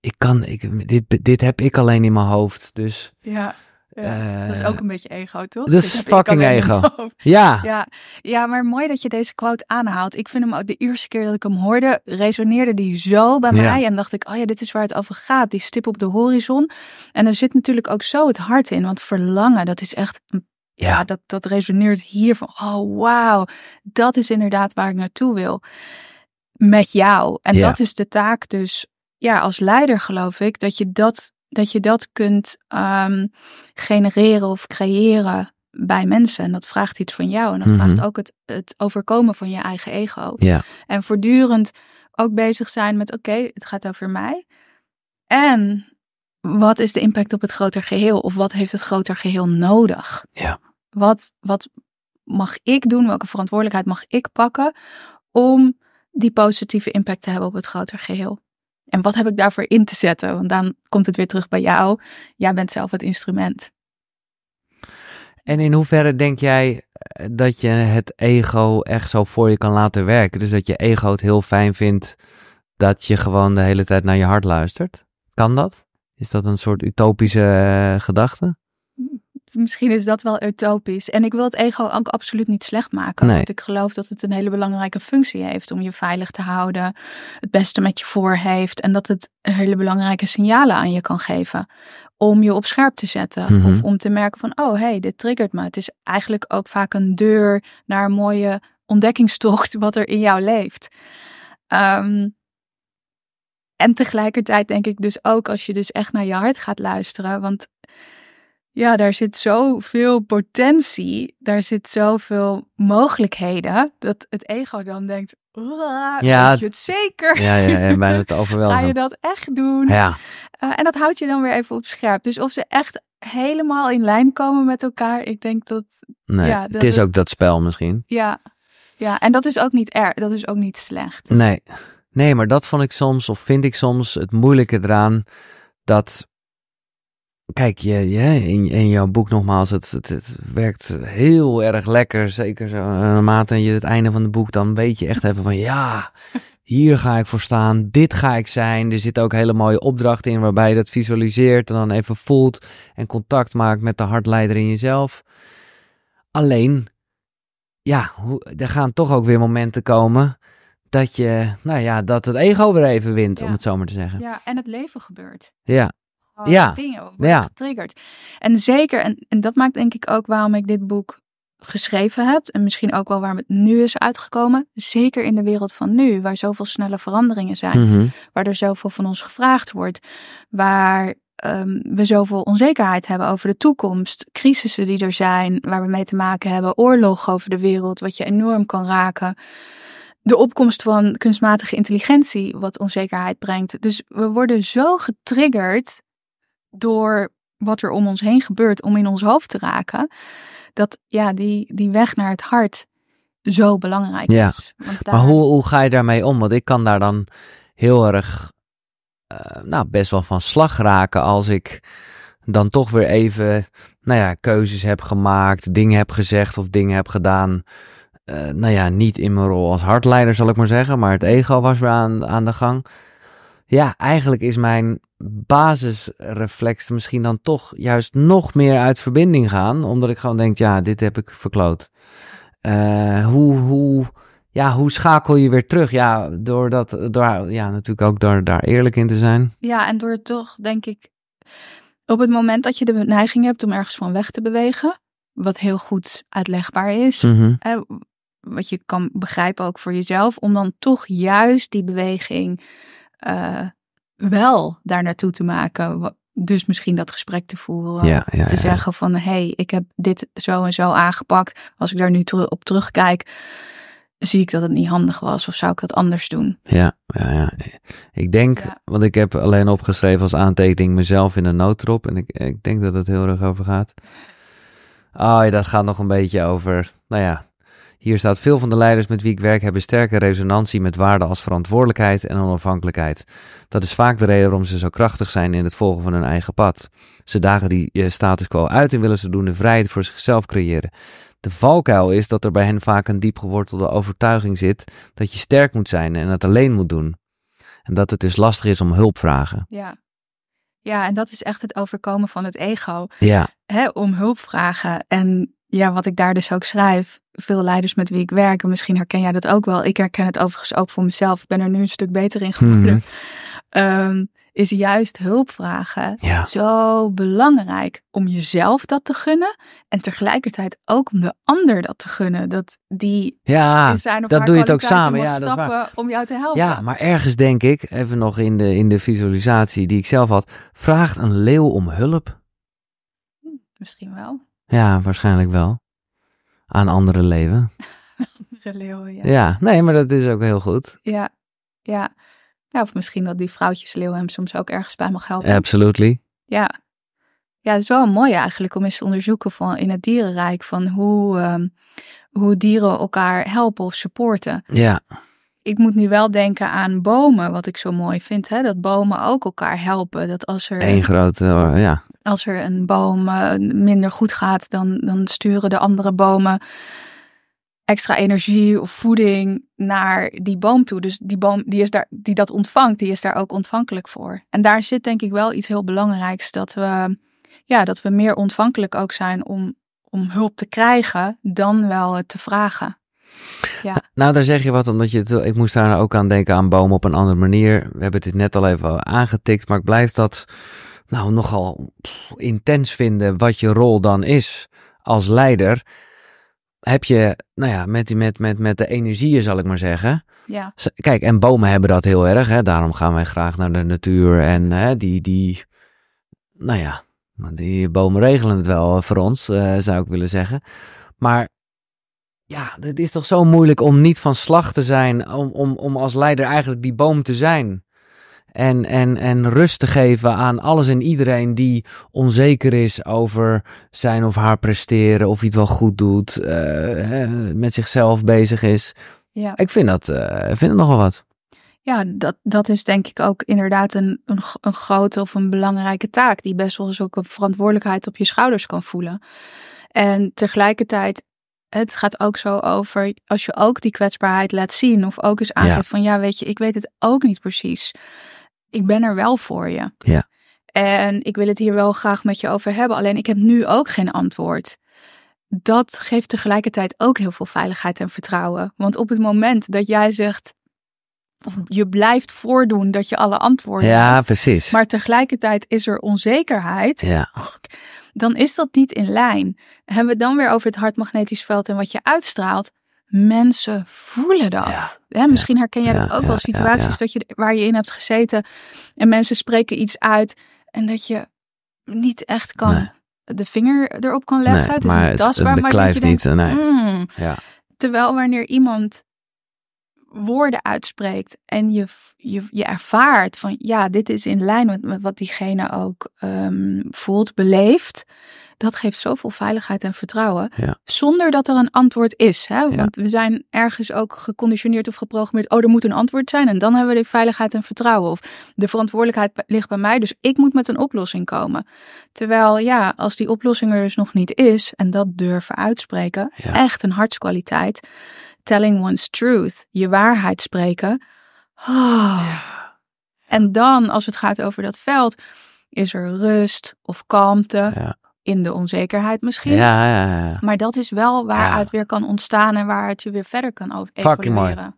A: ik kan, ik, dit, dit heb ik alleen in mijn hoofd. Dus
B: Ja. Ja.
A: Eh,
B: dat is ook een beetje ego, toch?
A: dat is fucking ego. ja,
B: Ja, ja, maar mooi dat je deze quote aanhaalt. Ik vind hem ook de eerste keer dat ik hem hoorde, resoneerde die zo bij
A: Ja.
B: mij. En dacht ik, oh ja, dit is waar het over gaat. Die stip op de horizon. En er zit natuurlijk ook zo het hart in. Want verlangen, dat is echt, ja,
A: Ja.
B: dat, dat resoneert hier van, oh wauw, dat is inderdaad waar ik naartoe wil. Met jou. En
A: Ja.
B: dat is de taak dus, ja, als leider geloof ik, dat je dat, dat, je dat kunt ehm, genereren of creëren bij mensen. En dat vraagt iets van jou. En dat
A: Mhm.
B: vraagt ook het, het overkomen van je eigen ego.
A: ja,
B: En voortdurend ook bezig zijn met: oké, het gaat over mij. En wat is de impact op het groter geheel? Of wat heeft het groter geheel nodig?
A: Ja.
B: Wat, wat mag ik doen? Welke verantwoordelijkheid mag ik pakken om die positieve impact te hebben op het groter geheel? En wat heb ik daarvoor in te zetten? Want dan komt het weer terug bij jou. Jij bent zelf het instrument.
A: En in hoeverre denk jij eh, dat je het ego echt zo voor je kan laten werken? Dus dat je ego het heel fijn vindt dat je gewoon de hele tijd naar je hart luistert? Kan dat? Is dat een soort utopische uh, gedachte?
B: Misschien is dat wel utopisch. En ik wil het ego ook absoluut niet slecht maken.
A: Nee.
B: Want ik geloof dat het een hele belangrijke functie heeft om je veilig te houden. Het beste met je voor heeft. En dat het hele belangrijke signalen aan je kan geven. Om je op scherp te zetten.
A: Mhm.
B: Of om te merken van, oh hey, dit triggert me. Het is eigenlijk ook vaak een deur naar een mooie ontdekkingstocht *laughs* wat er in jou leeft. Ehm, en tegelijkertijd denk ik dus ook als je dus echt naar je hart gaat luisteren. Want ja, daar zit zoveel potentie. Daar zit zoveel mogelijkheden. Dat het ego dan denkt,
A: Ja.
B: weet je het zeker?
A: Ja, ja, ja bijna *laughs*
B: Ga
A: overweldigen.
B: je dat echt doen?
A: Ja,
B: Uh, en dat houdt je dan weer even op scherp. Dus of ze echt helemaal in lijn komen met elkaar. Ik denk dat,
A: nee.
B: Ja,
A: het is
B: het-
A: ook dat spel misschien.
B: ja. Ja, en dat is ook niet erg. Dat is ook niet slecht.
A: Nee. Nee, maar dat vond ik soms, of vind ik soms, het moeilijke eraan. Dat. Kijk, je, je, in, in jouw boek nogmaals, het, het, het werkt heel erg lekker. Zeker zo, eh, naarmate je het einde van het boek, dan weet je echt even van ja, hier ga ik voor staan, dit ga ik zijn. Er zitten ook hele mooie opdrachten in waarbij je dat visualiseert en dan even voelt en contact maakt met de hartleider in jezelf. Alleen, ja, er gaan toch ook weer momenten komen dat je, nou ja, dat het ego weer even wint,
B: Ja.
A: om het zo maar te zeggen.
B: Ja, en het leven gebeurt.
A: Ja, Ja.
B: Dingen worden
A: Ja.
B: getriggerd. En zeker, en, en dat maakt denk ik ook waarom ik dit boek geschreven heb. En misschien ook wel waarom het nu is uitgekomen. Zeker in de wereld van nu, waar zoveel snelle veranderingen zijn.
A: Mhm.
B: Waar er zoveel van ons gevraagd wordt. Waar ehm, we zoveel onzekerheid hebben over de toekomst. Crisissen die er zijn, waar we mee te maken hebben. Oorlog over de wereld, wat je enorm kan raken. De opkomst van kunstmatige intelligentie, wat onzekerheid brengt. Dus we worden zo getriggerd door wat er om ons heen gebeurt, om in ons hoofd te raken. Dat ja, die, die weg naar het hart zo belangrijk
A: Ja.
B: is. Want
A: Maar hoe, hoe ga je daarmee om? Want ik kan daar dan heel erg, eh, nou, best wel van slag raken als ik dan toch weer even, nou ja, keuzes heb gemaakt, dingen heb gezegd of dingen heb gedaan. Eh, nou ja, niet in mijn rol als hartleider zal ik maar zeggen, maar het ego was weer aan, aan de gang. Ja, eigenlijk is mijn basisreflex misschien dan toch juist nog meer uit verbinding gaan, omdat ik gewoon denk, ja, dit heb ik verkloot. Eh, hoe, hoe, ja, hoe schakel je weer terug? Ja, door dat, door, ja, natuurlijk ook door daar eerlijk in te zijn.
B: Ja, en door toch, denk ik, op het moment dat je de neiging hebt om ergens van weg te bewegen, wat heel goed uitlegbaar is,
A: Mhm.
B: Wat je kan begrijpen ook voor jezelf, om dan toch juist die beweging eh, wel daar naartoe te maken. Dus misschien dat gesprek te voeren.
A: Ja, ja,
B: te
A: ja.
B: zeggen van, hé, hey, ik heb dit zo en zo aangepakt. Als ik daar nu op terugkijk, zie ik dat het niet handig was. Of zou ik dat anders doen?
A: Ja, ja, ja. Ik denk,
B: Ja.
A: want ik heb alleen opgeschreven als aantekening mezelf in een noodrop. En ik, ik denk dat het heel erg over gaat. Oh ja, dat gaat nog een beetje over, nou ja. Hier staat, veel van de leiders met wie ik werk hebben sterke resonantie met waarden als verantwoordelijkheid en onafhankelijkheid. Dat is vaak de reden waarom ze zo krachtig zijn in het volgen van hun eigen pad. Ze dagen die eh, status quo uit en willen ze doen de vrijheid voor zichzelf creëren. De valkuil is dat er bij hen vaak een diep gewortelde overtuiging zit dat je sterk moet zijn en het alleen moet doen. En dat het dus lastig is om hulp vragen.
B: Ja. Ja, en dat is echt het overkomen van het ego.
A: Ja,
B: Hè, om hulp vragen. En ja, wat ik daar dus ook schrijf. Veel leiders met wie ik werk. En misschien herken jij dat ook wel. Ik herken het overigens ook voor mezelf. Ik ben er nu een stuk beter in geworden.
A: Mhm. *laughs*
B: Ehm, is juist hulp vragen
A: ja,
B: zo belangrijk om jezelf dat te gunnen. En tegelijkertijd ook om de ander dat te gunnen. Dat die
A: ja.
B: in zijn of
A: dat doe je het ook samen. Ja, dat is waar.
B: stappen om jou te helpen.
A: Ja, maar ergens denk ik, even nog in de, in de visualisatie die ik zelf had, vraagt een leeuw om hulp?
B: Misschien wel.
A: Ja, waarschijnlijk wel. Aan andere leven.
B: De leeuw, ja.
A: Ja, nee, maar dat is ook heel goed.
B: Ja, ja. Ja, of misschien dat die vrouwtjesleeuw hem soms ook ergens bij mag helpen.
A: Absolutely.
B: Ja. Ja, het is wel mooi eigenlijk om eens te onderzoeken van in het dierenrijk van hoe, ehm, hoe dieren elkaar helpen of supporten.
A: Ja,
B: ik moet nu wel denken aan bomen, wat ik zo mooi vind. Hè? Dat bomen ook elkaar helpen. Dat als er,
A: Eén grote, eh, ja.
B: als er een boom eh, minder goed gaat, dan, dan sturen de andere bomen extra energie of voeding naar die boom toe. Dus die boom die, is daar, die dat ontvangt, die is daar ook ontvankelijk voor. En daar zit denk ik wel iets heel belangrijks. Dat we, ja, dat we meer ontvankelijk ook zijn om, om hulp te krijgen dan wel het te vragen. Ja.
A: Nou, daar zeg je wat, omdat je het, ik moest daar ook aan denken aan bomen op een andere manier. We hebben dit net al even aangetikt, maar ik blijf dat nou nogal pff, intens vinden wat je rol dan is als leider. Heb je, nou ja, met, met, met, met de energieën zal ik maar zeggen.
B: Ja.
A: Kijk, en bomen hebben dat heel erg, hè. Daarom gaan wij graag naar de natuur en hè, die, die, nou ja, die bomen regelen het wel voor ons, eh, zou ik willen zeggen. Maar ja, het is toch zo moeilijk om niet van slag te zijn, om, om, om als leider eigenlijk die boom te zijn. En, en, en rust te geven aan alles en iedereen die onzeker is over zijn of haar presteren, of hij het wel goed doet, eh, met zichzelf bezig is.
B: Ja.
A: Ik vind dat, ik vind het nogal wat.
B: Ja, dat, dat is denk ik ook inderdaad een, een, een grote of een belangrijke taak, die best wel eens ook een verantwoordelijkheid op je schouders kan voelen. En tegelijkertijd, het gaat ook zo over, als je ook die kwetsbaarheid laat zien, of ook eens aangeeft van, ja, weet je, ik weet het ook niet precies. Ik ben er wel voor je.
A: Ja.
B: En ik wil het hier wel graag met je over hebben, alleen ik heb nu ook geen antwoord. Dat geeft tegelijkertijd ook heel veel veiligheid en vertrouwen. Want op het moment dat jij zegt, of je blijft voordoen dat je alle antwoorden
A: Ja,
B: hebt,
A: precies.
B: maar tegelijkertijd is er onzekerheid,
A: ja,
B: dan is dat niet in lijn. Hebben we het dan weer over het hartmagnetisch veld en wat je uitstraalt? Mensen voelen dat. Misschien herken jij dat ook wel. Situaties. Dat je, waar je in hebt gezeten en mensen spreken iets uit en dat je niet echt kan
A: Nee.
B: de vinger erop kan leggen.
A: nee,
B: het is
A: maar
B: niet tastbaar,
A: het
B: maar dat je denkt,
A: niet. Nee.
B: "Hmm."
A: Ja.
B: Terwijl wanneer iemand woorden uitspreekt en je, je, je ervaart van ja, dit is in lijn met, met wat diegene ook ehm, voelt, beleeft, dat geeft zoveel veiligheid en vertrouwen.
A: Ja.
B: Zonder dat er een antwoord is. Hè?
A: Ja.
B: Want we zijn ergens ook geconditioneerd of geprogrammeerd. Oh, er moet een antwoord zijn. En dan hebben we de veiligheid en vertrouwen. Of de verantwoordelijkheid ligt bij mij. Dus ik moet met een oplossing komen. Terwijl ja, als die oplossing er dus nog niet is. En dat durven uitspreken.
A: Ja.
B: Echt een hartskwaliteit. Telling one's truth. Je waarheid spreken. Oh. En dan, als het gaat over dat veld, is er rust of kalmte.
A: Ja.
B: In de onzekerheid misschien.
A: Ja, ja, ja.
B: Maar dat is wel waaruit
A: Ja.
B: weer kan ontstaan en waaruit je weer verder kan over
A: mooi.
B: evolueren.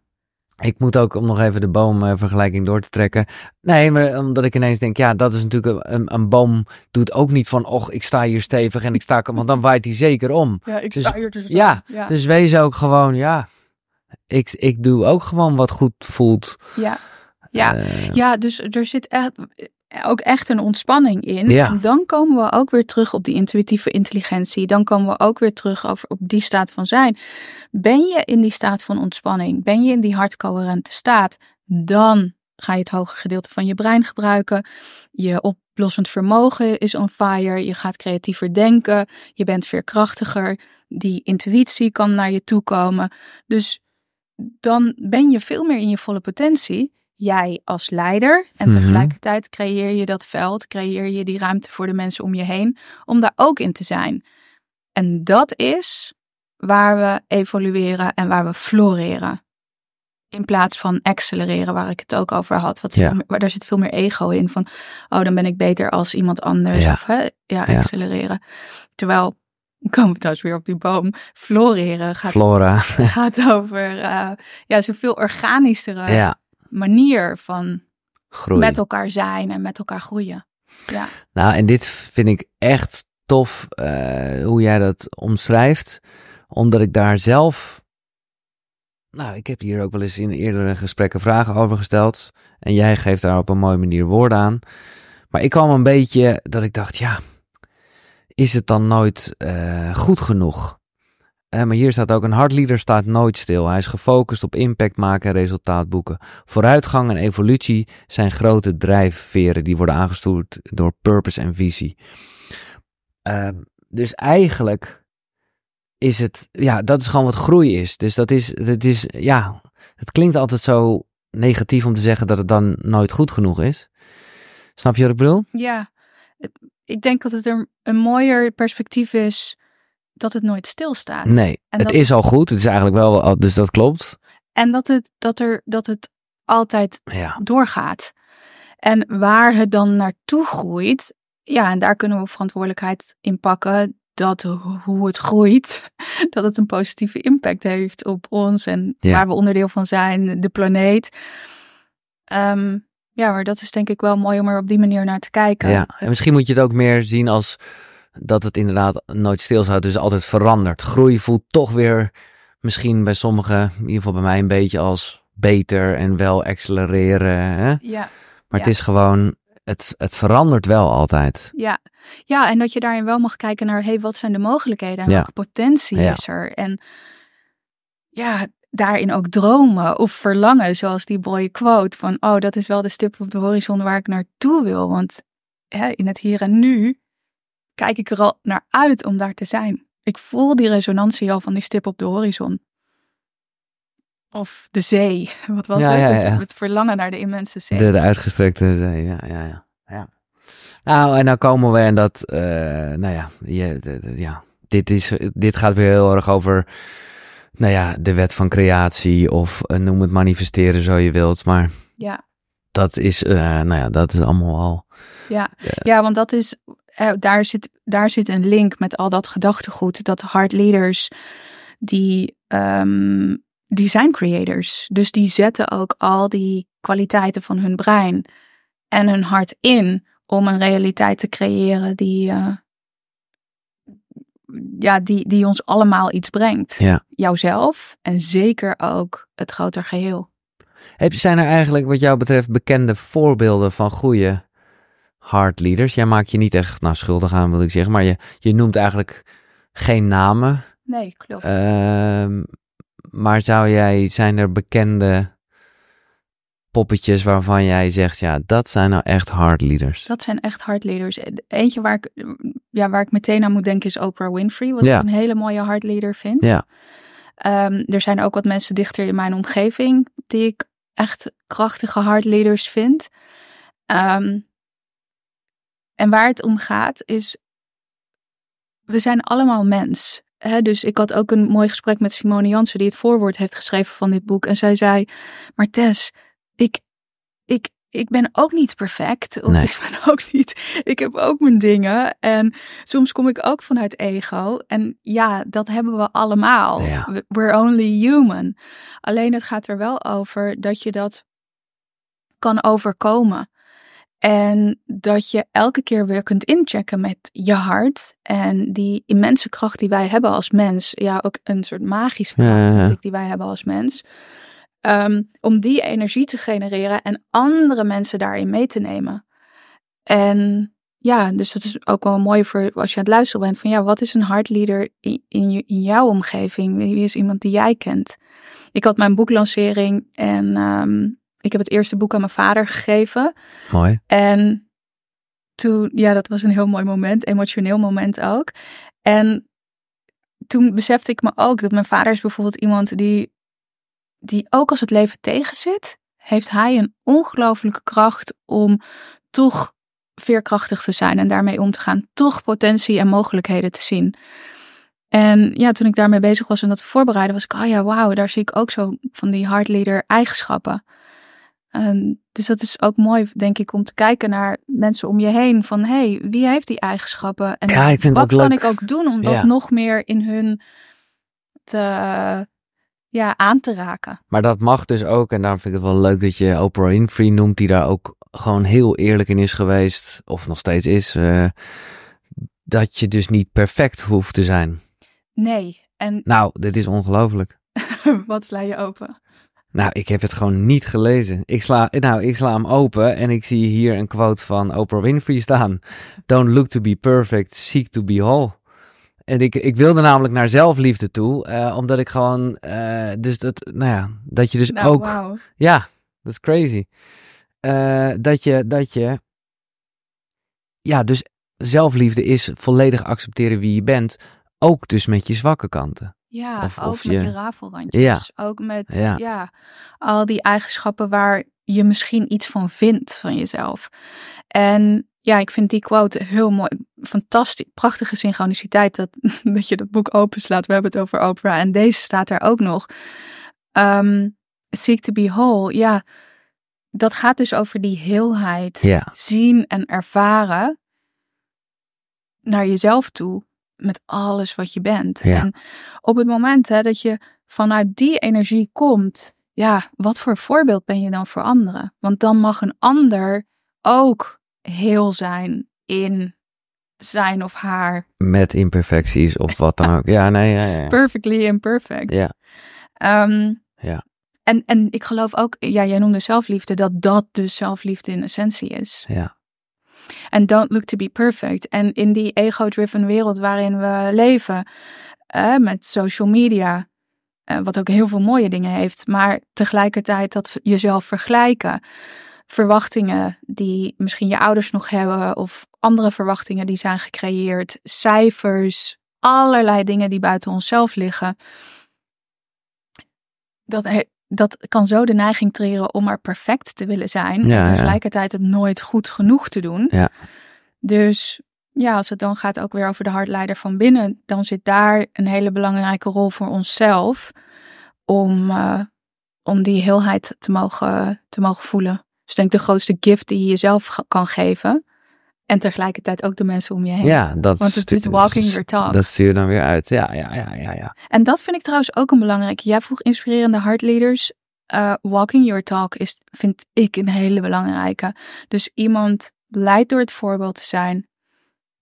A: Ik moet ook, om nog even de boomvergelijking door te trekken. Nee, maar omdat ik ineens denk, ja, dat is natuurlijk een, een boom doet ook niet van, och, ik sta hier stevig en ik sta, want dan waait hij zeker om.
B: Ja, ik
A: Dus-
B: hier dus
A: Ja,
B: ja.
A: Dus wees ook gewoon, ja, ik, ik doe ook gewoon wat goed voelt.
B: ja. Ja.
A: Eh,
B: ja, dus er zit echt, ook echt een ontspanning in.
A: Ja.
B: En dan komen we ook weer terug op die intuïtieve intelligentie. Dan komen we ook weer terug over, op die staat van zijn. Ben je in die staat van ontspanning? Ben je in die hartcoherente staat? Dan ga je het hoge gedeelte van je brein gebruiken. Je oplossend vermogen is on fire. Je gaat creatiever denken. Je bent veerkrachtiger. Die intuïtie kan naar je toe komen. Dus dan ben je veel meer in je volle potentie. Jij als leider. En
A: Mhm.
B: tegelijkertijd creëer je dat veld. Creëer je die ruimte voor de mensen om je heen. Om daar ook in te zijn. En dat is waar we evolueren en waar we floreren. In plaats van accelereren, waar ik het ook over had. Wat
A: Ja.
B: veel meer, waar daar zit veel meer ego in. Van, oh, dan ben ik beter als iemand anders.
A: Ja.
B: Of hè, ja,
A: Ja.
B: accelereren. Terwijl, *laughs* komen thuis weer op die boom. Floreren gaat,
A: Flora. *laughs*
B: gaat over eh, ja, zoveel organischere
A: ja,
B: manier van
A: groei.
B: met elkaar zijn en met elkaar groeien. Ja,
A: Nou, en dit vind ik echt tof eh, hoe jij dat omschrijft. Omdat ik daar zelf. Nou, ik heb hier ook wel eens in eerdere gesprekken vragen over gesteld. En jij geeft daar op een mooie manier woorden aan. Maar ik kwam een beetje dat ik dacht, ja, is het dan nooit eh, goed genoeg? Eh, maar hier staat ook, een hardleader staat nooit stil. Hij is gefocust op impact maken en resultaat boeken. Vooruitgang en evolutie zijn grote drijfveren die worden aangestuurd door purpose en visie. Ehm, dus eigenlijk is het, ja, dat is gewoon wat groei is. Dus dat is, dat is, ja, het klinkt altijd zo negatief om te zeggen dat het dan nooit goed genoeg is. Snap je wat ik bedoel?
B: Ja, ik denk dat het er een mooier perspectief is dat het nooit stilstaat.
A: Nee,
B: En
A: het
B: dat-
A: is al goed. Het is eigenlijk wel, al- dus dat klopt.
B: En dat het, dat, er, dat het altijd
A: Ja,
B: doorgaat. En waar het dan naartoe groeit, ja, en daar kunnen we verantwoordelijkheid in pakken. Dat ho- hoe het groeit, *laughs* dat het een positieve impact heeft op ons en
A: Ja.
B: waar we onderdeel van zijn, de planeet. Ehm, ja, maar dat is denk ik wel mooi om er op die manier naar te kijken.
A: ja. En misschien moet je het ook meer zien als dat het inderdaad nooit stilstaat, dus altijd verandert. Groei voelt toch weer misschien bij sommigen, in ieder geval bij mij een beetje als beter en wel accelereren. Hè?
B: Ja,
A: Maar
B: Ja.
A: het is gewoon, het, het verandert wel altijd.
B: ja. ja, en dat je daarin wel mag kijken naar, hey, wat zijn de mogelijkheden en
A: Ja.
B: welke potentie
A: Ja.
B: is er? En ja, daarin ook dromen of verlangen, zoals die mooie quote van, oh, dat is wel de stip op de horizon waar ik naartoe wil. Want hè, in het hier en nu kijk ik er al naar uit om daar te zijn. Ik voel die resonantie al van die stip op de horizon. Of de zee, *laughs* wat was
A: Ja,
B: het?
A: ja,
B: Het,
A: ja.
B: het verlangen naar de immense zee.
A: De, de uitgestrekte zee, ja, ja, ja, ja. Nou, en dan komen we en dat, eh, nou ja, je, de- de- ja dit, is, dit gaat weer heel erg over, nou ja, de wet van creatie of eh, noem het manifesteren zo je wilt. Maar
B: Ja.
A: dat is, eh, nou ja, dat is allemaal al,
B: Ja,
A: Ja.
B: ja want dat is, eh, daar, zit, daar zit een link met al dat gedachtegoed. Dat hard leaders, die, ehm, die zijn creators. Dus die zetten ook al die kwaliteiten van hun brein en hun hart in om een realiteit te creëren die, ja, die, die ons allemaal iets brengt.
A: ja.
B: Jouzelf en zeker ook het groter geheel.
A: Heb, zijn er eigenlijk wat jou betreft bekende voorbeelden van goede hard leaders? Jij maakt je niet echt nou, schuldig aan, wil ik zeggen, maar je, je noemt eigenlijk geen namen.
B: Nee, klopt.
A: Ehm, maar zou jij, zijn er bekende poppetjes waarvan jij zegt, ja, dat zijn nou echt hard leaders?
B: Dat zijn echt hardleaders. Eentje waar ik, ja, waar ik meteen aan moet denken is Oprah Winfrey. Wat
A: Ja.
B: ik een hele mooie hardleader vind.
A: Ja.
B: Ehm, er zijn ook wat mensen dichter in mijn omgeving die ik echt krachtige hardleaders vind. Ehm, en waar het om gaat is, we zijn allemaal mens. Hè? Dus ik had ook een mooi gesprek met Simone Jansen die het voorwoord heeft geschreven van dit boek. En zij zei, maar Tess, ik, ik, ik ben ook niet perfect. Of
A: Nee. *laughs*
B: ik ben ook niet, ik heb ook mijn dingen. En soms kom ik ook vanuit ego. En ja, dat hebben we allemaal.
A: Ja.
B: We're only human. Alleen het gaat er wel over dat je dat kan overkomen. En dat je elke keer weer kunt inchecken met je hart. En die immense kracht die wij hebben als mens. Ja, ook een soort magische kracht
A: Ja,
B: die wij hebben als mens. Ehm, om die energie te genereren en andere mensen daarin mee te nemen. En ja, dus dat is ook wel mooi voor als je aan het luisteren bent. Van ja, wat is een hardleader in, in, je- in jouw omgeving? Wie is iemand die jij kent? Ik had mijn boeklancering en ehm, ik heb het eerste boek aan mijn vader gegeven.
A: Mooi.
B: En toen, ja, dat was een heel mooi moment, emotioneel moment ook. En toen besefte ik me ook dat mijn vader is bijvoorbeeld iemand die, die ook als het leven tegenzit, heeft hij een ongelooflijke kracht om toch veerkrachtig te zijn en daarmee om te gaan, toch potentie en mogelijkheden te zien. En ja, toen ik daarmee bezig was en dat voorbereiden, was ik, oh ja, wauw, daar zie ik ook zo van die hardleader eigenschappen. Ehm, dus dat is ook mooi, denk ik, om te kijken naar mensen om je heen. Van, hé, hey, wie heeft die eigenschappen? En
A: Ja, ik vind
B: wat kan
A: leuk.
B: ik ook doen om dat
A: Ja.
B: nog meer in hun te, ja, aan te raken?
A: Maar dat mag dus ook, en daarom vind ik het wel leuk dat je Oprah Winfrey noemt, die daar ook gewoon heel eerlijk in is geweest, of nog steeds is, eh, dat je dus niet perfect hoeft te zijn.
B: Nee. En
A: Nou, dit is ongelooflijk. *laughs*
B: wat sla je open?
A: Nou, ik heb het gewoon niet gelezen. Ik sla, nou, ik sla hem open en ik zie hier een quote van Oprah Winfrey staan. Don't look to be perfect, seek to be whole. En ik, ik wilde namelijk naar zelfliefde toe, eh, omdat ik gewoon, eh, dus dat, nou ja, dat je dus
B: Nou,
A: ook, ja, dat is crazy. Eh, dat je, dat je, ja, dus zelfliefde is volledig accepteren wie je bent, ook dus met je zwakke kanten.
B: Ja,
A: Of-
B: ook
A: of
B: met
A: je-
B: je rafelrandjes.
A: Ja.
B: Ook met
A: Ja.
B: ja. al die eigenschappen waar je misschien iets van vindt van jezelf. En ja, ik vind die quote heel mooi. Fantastisch. Prachtige synchroniciteit dat, *laughs* dat je dat boek openslaat. We hebben het over Oprah. En deze staat er ook nog. Ehm, Seek to be whole. Ja, dat gaat dus over die heelheid.
A: Ja.
B: Zien en ervaren naar jezelf toe. Met alles wat je bent.
A: Ja.
B: En op het moment hè, dat je vanuit die energie komt. Ja, wat voor voorbeeld ben je dan voor anderen? Want dan mag een ander ook heel zijn in zijn of haar
A: Met imperfecties of wat dan ook. Ja, nee, ja, ja,
B: perfectly imperfect.
A: Ja.
B: Ehm,
A: Ja.
B: En, en ik geloof ook, ja, jij noemde zelfliefde, dat dat dus zelfliefde in essentie is.
A: Ja.
B: En don't look to be perfect. En in die ego-driven wereld waarin we leven, eh, met social media, eh, wat ook heel veel mooie dingen heeft, maar tegelijkertijd dat jezelf vergelijken, verwachtingen die misschien je ouders nog hebben, of andere verwachtingen die zijn gecreëerd, cijfers, allerlei dingen die buiten onszelf liggen. Dat, dat kan zo de neiging treren om maar perfect te willen zijn.
A: Ja,
B: en tegelijkertijd het nooit goed genoeg te doen.
A: Ja.
B: Dus ja, als het dan gaat ook weer over de hartleider van binnen, dan zit daar een hele belangrijke rol voor onszelf om, eh, om die heelheid te mogen, te mogen voelen. Dus ik denk de grootste gift die je jezelf kan geven. En tegelijkertijd ook de mensen om je heen.
A: Ja, dat
B: Want het is walking your talk.
A: Dat stuur je dan weer uit. Ja, ja, ja, ja, ja.
B: En dat vind ik trouwens ook een belangrijke. Jij vroeg inspirerende heartleaders. Eh, walking your talk is, vind ik, een hele belangrijke. Dus iemand leidt door het voorbeeld te zijn.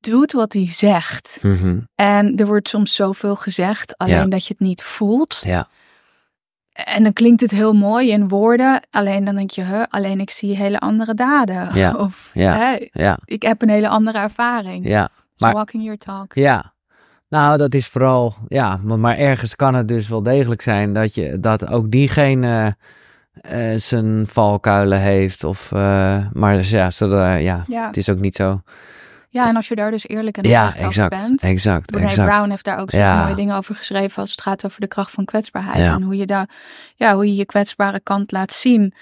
B: Doet wat hij zegt.
A: Mhm.
B: En er wordt soms zoveel gezegd, alleen
A: Ja.
B: dat je het niet voelt.
A: Ja.
B: En dan klinkt het heel mooi in woorden. Alleen dan denk je, huh, alleen ik zie hele andere daden. *laughs*
A: Ja.
B: Of
A: Ja.
B: ik heb een hele andere ervaring.
A: ja.
B: So
A: maar-
B: walking your talk.
A: Ja. Nou, dat is vooral, ja, maar, maar ergens kan het dus wel degelijk zijn dat, je, dat ook diegene eh, zijn valkuilen heeft. Of, eh, maar dus ja, zodra, ja,
B: Ja.
A: het is ook niet zo.
B: Ja, en als je daar dus eerlijk en
A: Ja,
B: oprecht over
A: exact,
B: bent.
A: exact,
B: Brené
A: exact.
B: Brown heeft daar ook
A: Ja.
B: mooie dingen over geschreven als het gaat over de kracht van kwetsbaarheid.
A: Ja.
B: En hoe je, daar, ja, hoe je je kwetsbare kant laat zien.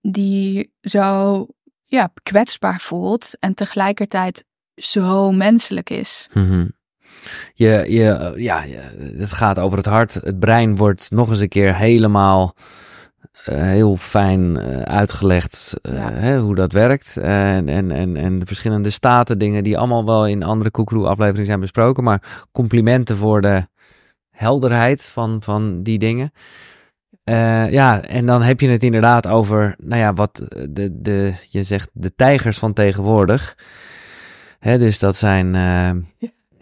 B: Die zo ja, kwetsbaar voelt en tegelijkertijd zo menselijk is.
A: Mhm. Je, je, eh, ja, je- het gaat over het hart. Het brein wordt nog eens een keer helemaal heel fijn eh, uitgelegd eh,
B: Ja.
A: hè, hoe dat werkt. En, en, en, en de verschillende staten, dingen die allemaal wel in andere Koekeroe-afleveringen zijn besproken. Maar complimenten voor de helderheid van, van die dingen. Eh, ja, en dan heb je het inderdaad over, nou ja, wat de, de, je zegt de tijgers van tegenwoordig. Hè, dus dat zijn, eh,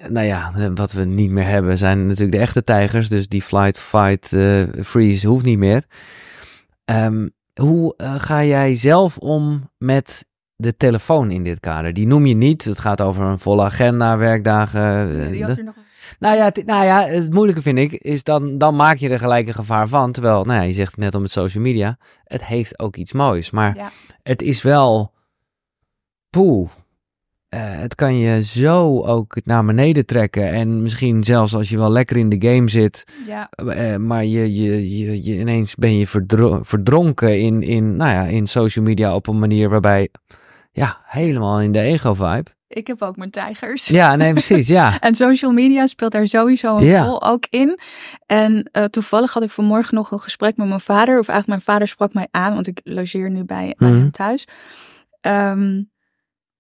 A: nou ja, eh, wat we niet meer hebben zijn natuurlijk de echte tijgers. Dus die flight, fight, eh, freeze hoeft niet meer. Ehm, hoe eh, ga jij zelf om met de telefoon in dit kader? Die noem je niet. Het gaat over een volle agenda, werkdagen. eh,
B: Die had er nog
A: nou ja, het, nou ja, het moeilijke vind ik, is dan, dan maak je er gelijk een gevaar van. Terwijl, nou ja, je zegt het net om het social media, het heeft ook iets moois. Maar
B: Ja.
A: het is wel, poeh, eh, het kan je zo ook naar beneden trekken. En misschien zelfs als je wel lekker in de game zit,
B: Ja,
A: eh, maar je, je, je, je, ineens ben je verdro- verdronken in, in, nou ja, in social media op een manier waarbij, ja, helemaal in de ego-vibe.
B: ik heb ook mijn tijgers.
A: Ja, nee, *laughs* precies, ja.
B: En social media speelt daar sowieso een
A: Ja.
B: rol ook in. En eh, toevallig had ik vanmorgen nog een gesprek met mijn vader. Of eigenlijk mijn vader sprak mij aan, want ik logeer nu bij, bij
A: Mhm.
B: hem thuis. Ehm,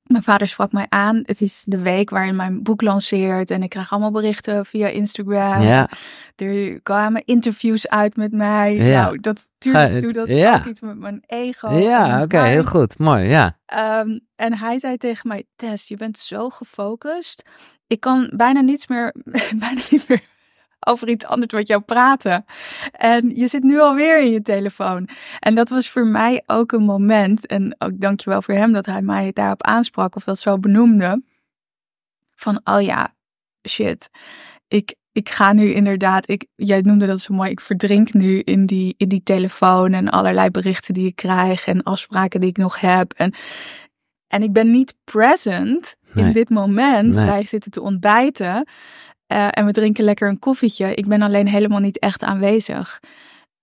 B: mijn vader sprak mij aan. Het is de week waarin mijn boek lanceert. En ik krijg allemaal berichten via Instagram.
A: Ja,
B: Er kwamen interviews uit met mij.
A: Ja.
B: Nou, dat, tuurlijk doe dat
A: ja.
B: ook iets met mijn ego.
A: ja oké, heel goed, mooi, ja.
B: Ehm, en hij zei tegen mij: Tess, je bent zo gefocust. Ik kan bijna niets meer, *laughs* bijna niet meer over iets anders met jou praten. En je zit nu alweer in je telefoon. En dat was voor mij ook een moment. En ook dankjewel voor hem dat hij mij daarop aansprak of dat zo benoemde. Van, oh ja, shit. Ik, ik ga nu inderdaad, ik, jij noemde dat zo mooi, ik verdrink nu in die, in die telefoon en allerlei berichten die ik krijg en afspraken die ik nog heb. En, en ik ben niet present
A: Nee.
B: in dit moment.
A: Nee.
B: Wij zitten te ontbijten. Eh, en we drinken lekker een koffietje. Ik ben alleen helemaal niet echt aanwezig.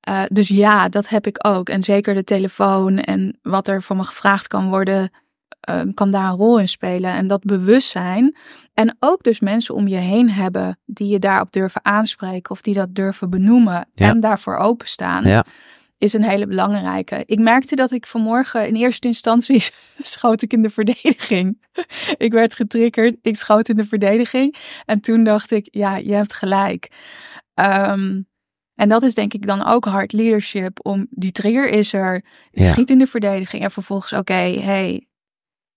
B: Uh, dus ja, dat heb ik ook. En zeker de telefoon en wat er van me gevraagd kan worden, uh, kan daar een rol in spelen. En dat bewustzijn. En ook dus mensen om je heen hebben die je daarop durven aanspreken of die dat durven benoemen
A: Ja.
B: en daarvoor openstaan.
A: Ja.
B: Is een hele belangrijke. Ik merkte dat ik vanmorgen in eerste instantie *laughs* schoot ik in de verdediging. *laughs* ik werd getriggerd, ik schoot in de verdediging. En toen dacht ik, ja, je hebt gelijk. Ehm, en dat is denk ik dan ook hard leadership. Om die trigger is er.
A: Ja.
B: schiet in de verdediging. En vervolgens, oké, hey,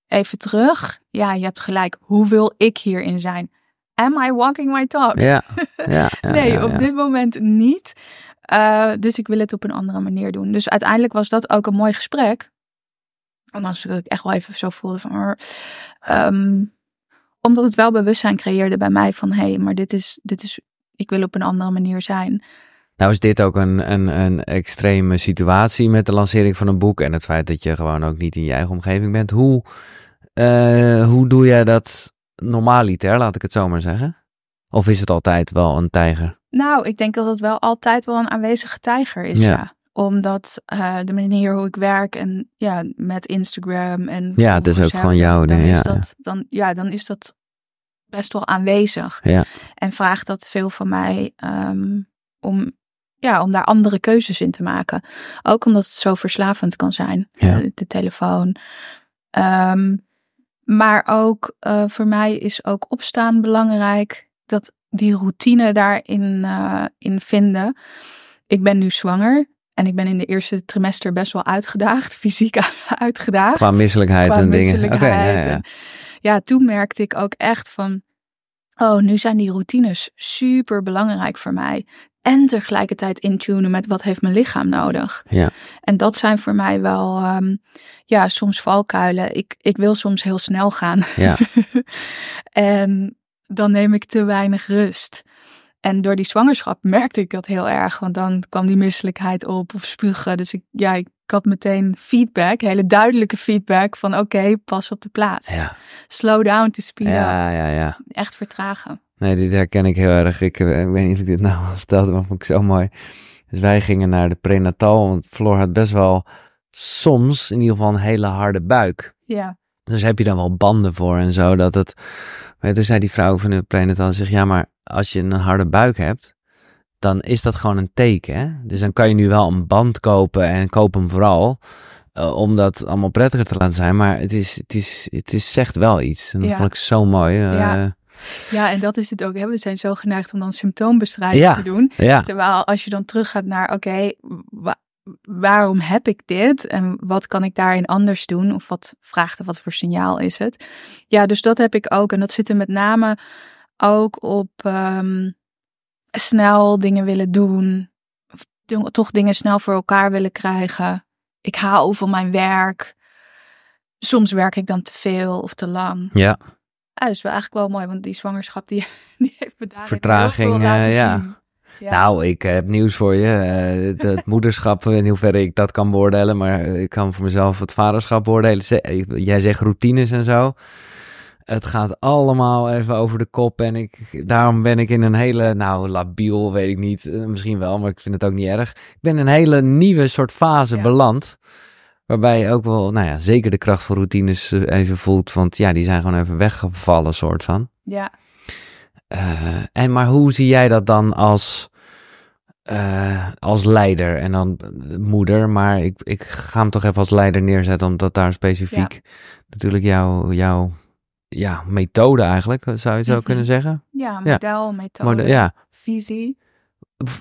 B: even terug. Ja, je hebt gelijk. Hoe wil ik hierin zijn? Am I walking my talk?
A: Ja, *laughs* ja, ja,
B: nee, op dit moment niet. Uh, dus ik wil het op een andere manier doen. Dus uiteindelijk was dat ook een mooi gesprek. En als ik echt wel even zo voelde van... Um, omdat het wel bewustzijn creëerde bij mij van... hé, hey, maar dit is, dit is... Ik wil op een andere manier zijn.
A: Nou is dit ook een, een, een extreme situatie met de lancering van een boek en het feit dat je gewoon ook niet in je eigen omgeving bent. Hoe, uh, hoe doe jij dat normaliter, laat ik het zo maar zeggen? Of is het altijd wel een tijger?
B: Nou, ik denk dat het wel altijd wel een aanwezige tijger is, ja. ja. Omdat uh, de manier hoe ik werk en ja, met Instagram en...
A: Ja, het is ook gewoon jouw
B: dan
A: ding, ja,
B: dat, dan, ja, dan is dat best wel aanwezig.
A: Ja.
B: En vraagt dat veel van mij um, om, ja, om daar andere keuzes in te maken. Ook omdat het zo verslavend kan zijn,
A: ja.
B: de, de telefoon. Um, maar ook uh, voor mij is ook opstaan belangrijk. Dat die routine daarin uh, in vinden. Ik ben nu zwanger. En ik ben in de eerste trimester best wel uitgedaagd. *laughs* Fysiek uitgedaagd.
A: Qua misselijkheid
B: Qua
A: en dingen.
B: Oké,
A: okay, ja, ja.
B: Ja, toen merkte ik ook echt van... Oh, nu zijn die routines super belangrijk voor mij. En tegelijkertijd intunen met wat heeft mijn lichaam nodig.
A: Ja.
B: En dat zijn voor mij wel, um, ja, soms valkuilen. Ik, ik wil soms heel snel gaan.
A: Ja. *laughs*
B: en dan neem ik te weinig rust. En door die zwangerschap merkte ik dat heel erg. Want dan kwam die misselijkheid op of spugen. Dus ik, ja, ik had meteen feedback, hele duidelijke feedback van oké, okay, pas op de plaats.
A: Ja.
B: Slow down to speed
A: ja,
B: up.
A: Ja, ja,
B: Echt vertragen.
A: Nee, dit herken ik heel erg. Ik, ik weet niet of ik dit nou al vertelde, maar vond ik zo mooi. Dus wij gingen naar de prenatal, want Floor had best wel soms in ieder geval een hele harde buik.
B: Ja.
A: Dus heb je dan wel banden voor en zo, dat het... Maar toen zei die vrouw van de prenatal, zegt ja, maar als je een harde buik hebt, dan is dat gewoon een teken. Hè? Dus dan kan je nu wel een band kopen en koop hem vooral. Uh, om dat allemaal prettiger te laten zijn. Maar het, is, het, is, het is, zegt wel iets. En dat
B: Ja.
A: vond ik zo mooi. Uh,
B: Ja. ja, en dat is het ook. Hè? We zijn zo geneigd om dan symptoombestrijding
A: Ja.
B: te doen.
A: ja.
B: Terwijl als je dan teruggaat naar, oké, waarom heb ik dit? En wat kan ik daarin anders doen? Of wat vraagt er, wat voor signaal is het? Ja, dus dat heb ik ook. En dat zit er met name ook op ehm, snel dingen willen doen. Of toch dingen snel voor elkaar willen krijgen. Ik hou van mijn werk. Soms werk ik dan te veel of te lang.
A: ja.
B: Ja, dat is wel eigenlijk wel mooi, want die zwangerschap die, *laughs* die heeft me
A: Vertraging, eh, ja.
B: Ja.
A: Nou, ik heb nieuws voor je. Eh, het, het *laughs* moederschap, in hoeverre ik dat kan beoordelen, maar ik kan voor mezelf het vaderschap beoordelen. Ze- Jij zegt routines en zo. Het gaat allemaal even over de kop en ik, daarom ben ik in een hele, nou labiel weet ik niet, eh, misschien wel, maar ik vind het ook niet erg. Ik ben in een hele nieuwe soort fase
B: Ja.
A: beland, waarbij je ook wel, nou ja, zeker de kracht van routines eh, even voelt, want ja, die zijn gewoon even weggevallen soort van.
B: ja.
A: Eh, en maar hoe zie jij dat dan als, eh, als leider en dan eh, moeder? Maar ik, ik ga hem toch even als leider neerzetten, omdat daar specifiek natuurlijk jouw, jouw ja, methode eigenlijk, zou je het zo
B: Mhm.
A: kunnen zeggen?
B: Ja, model, methode,
A: ja,
B: visie.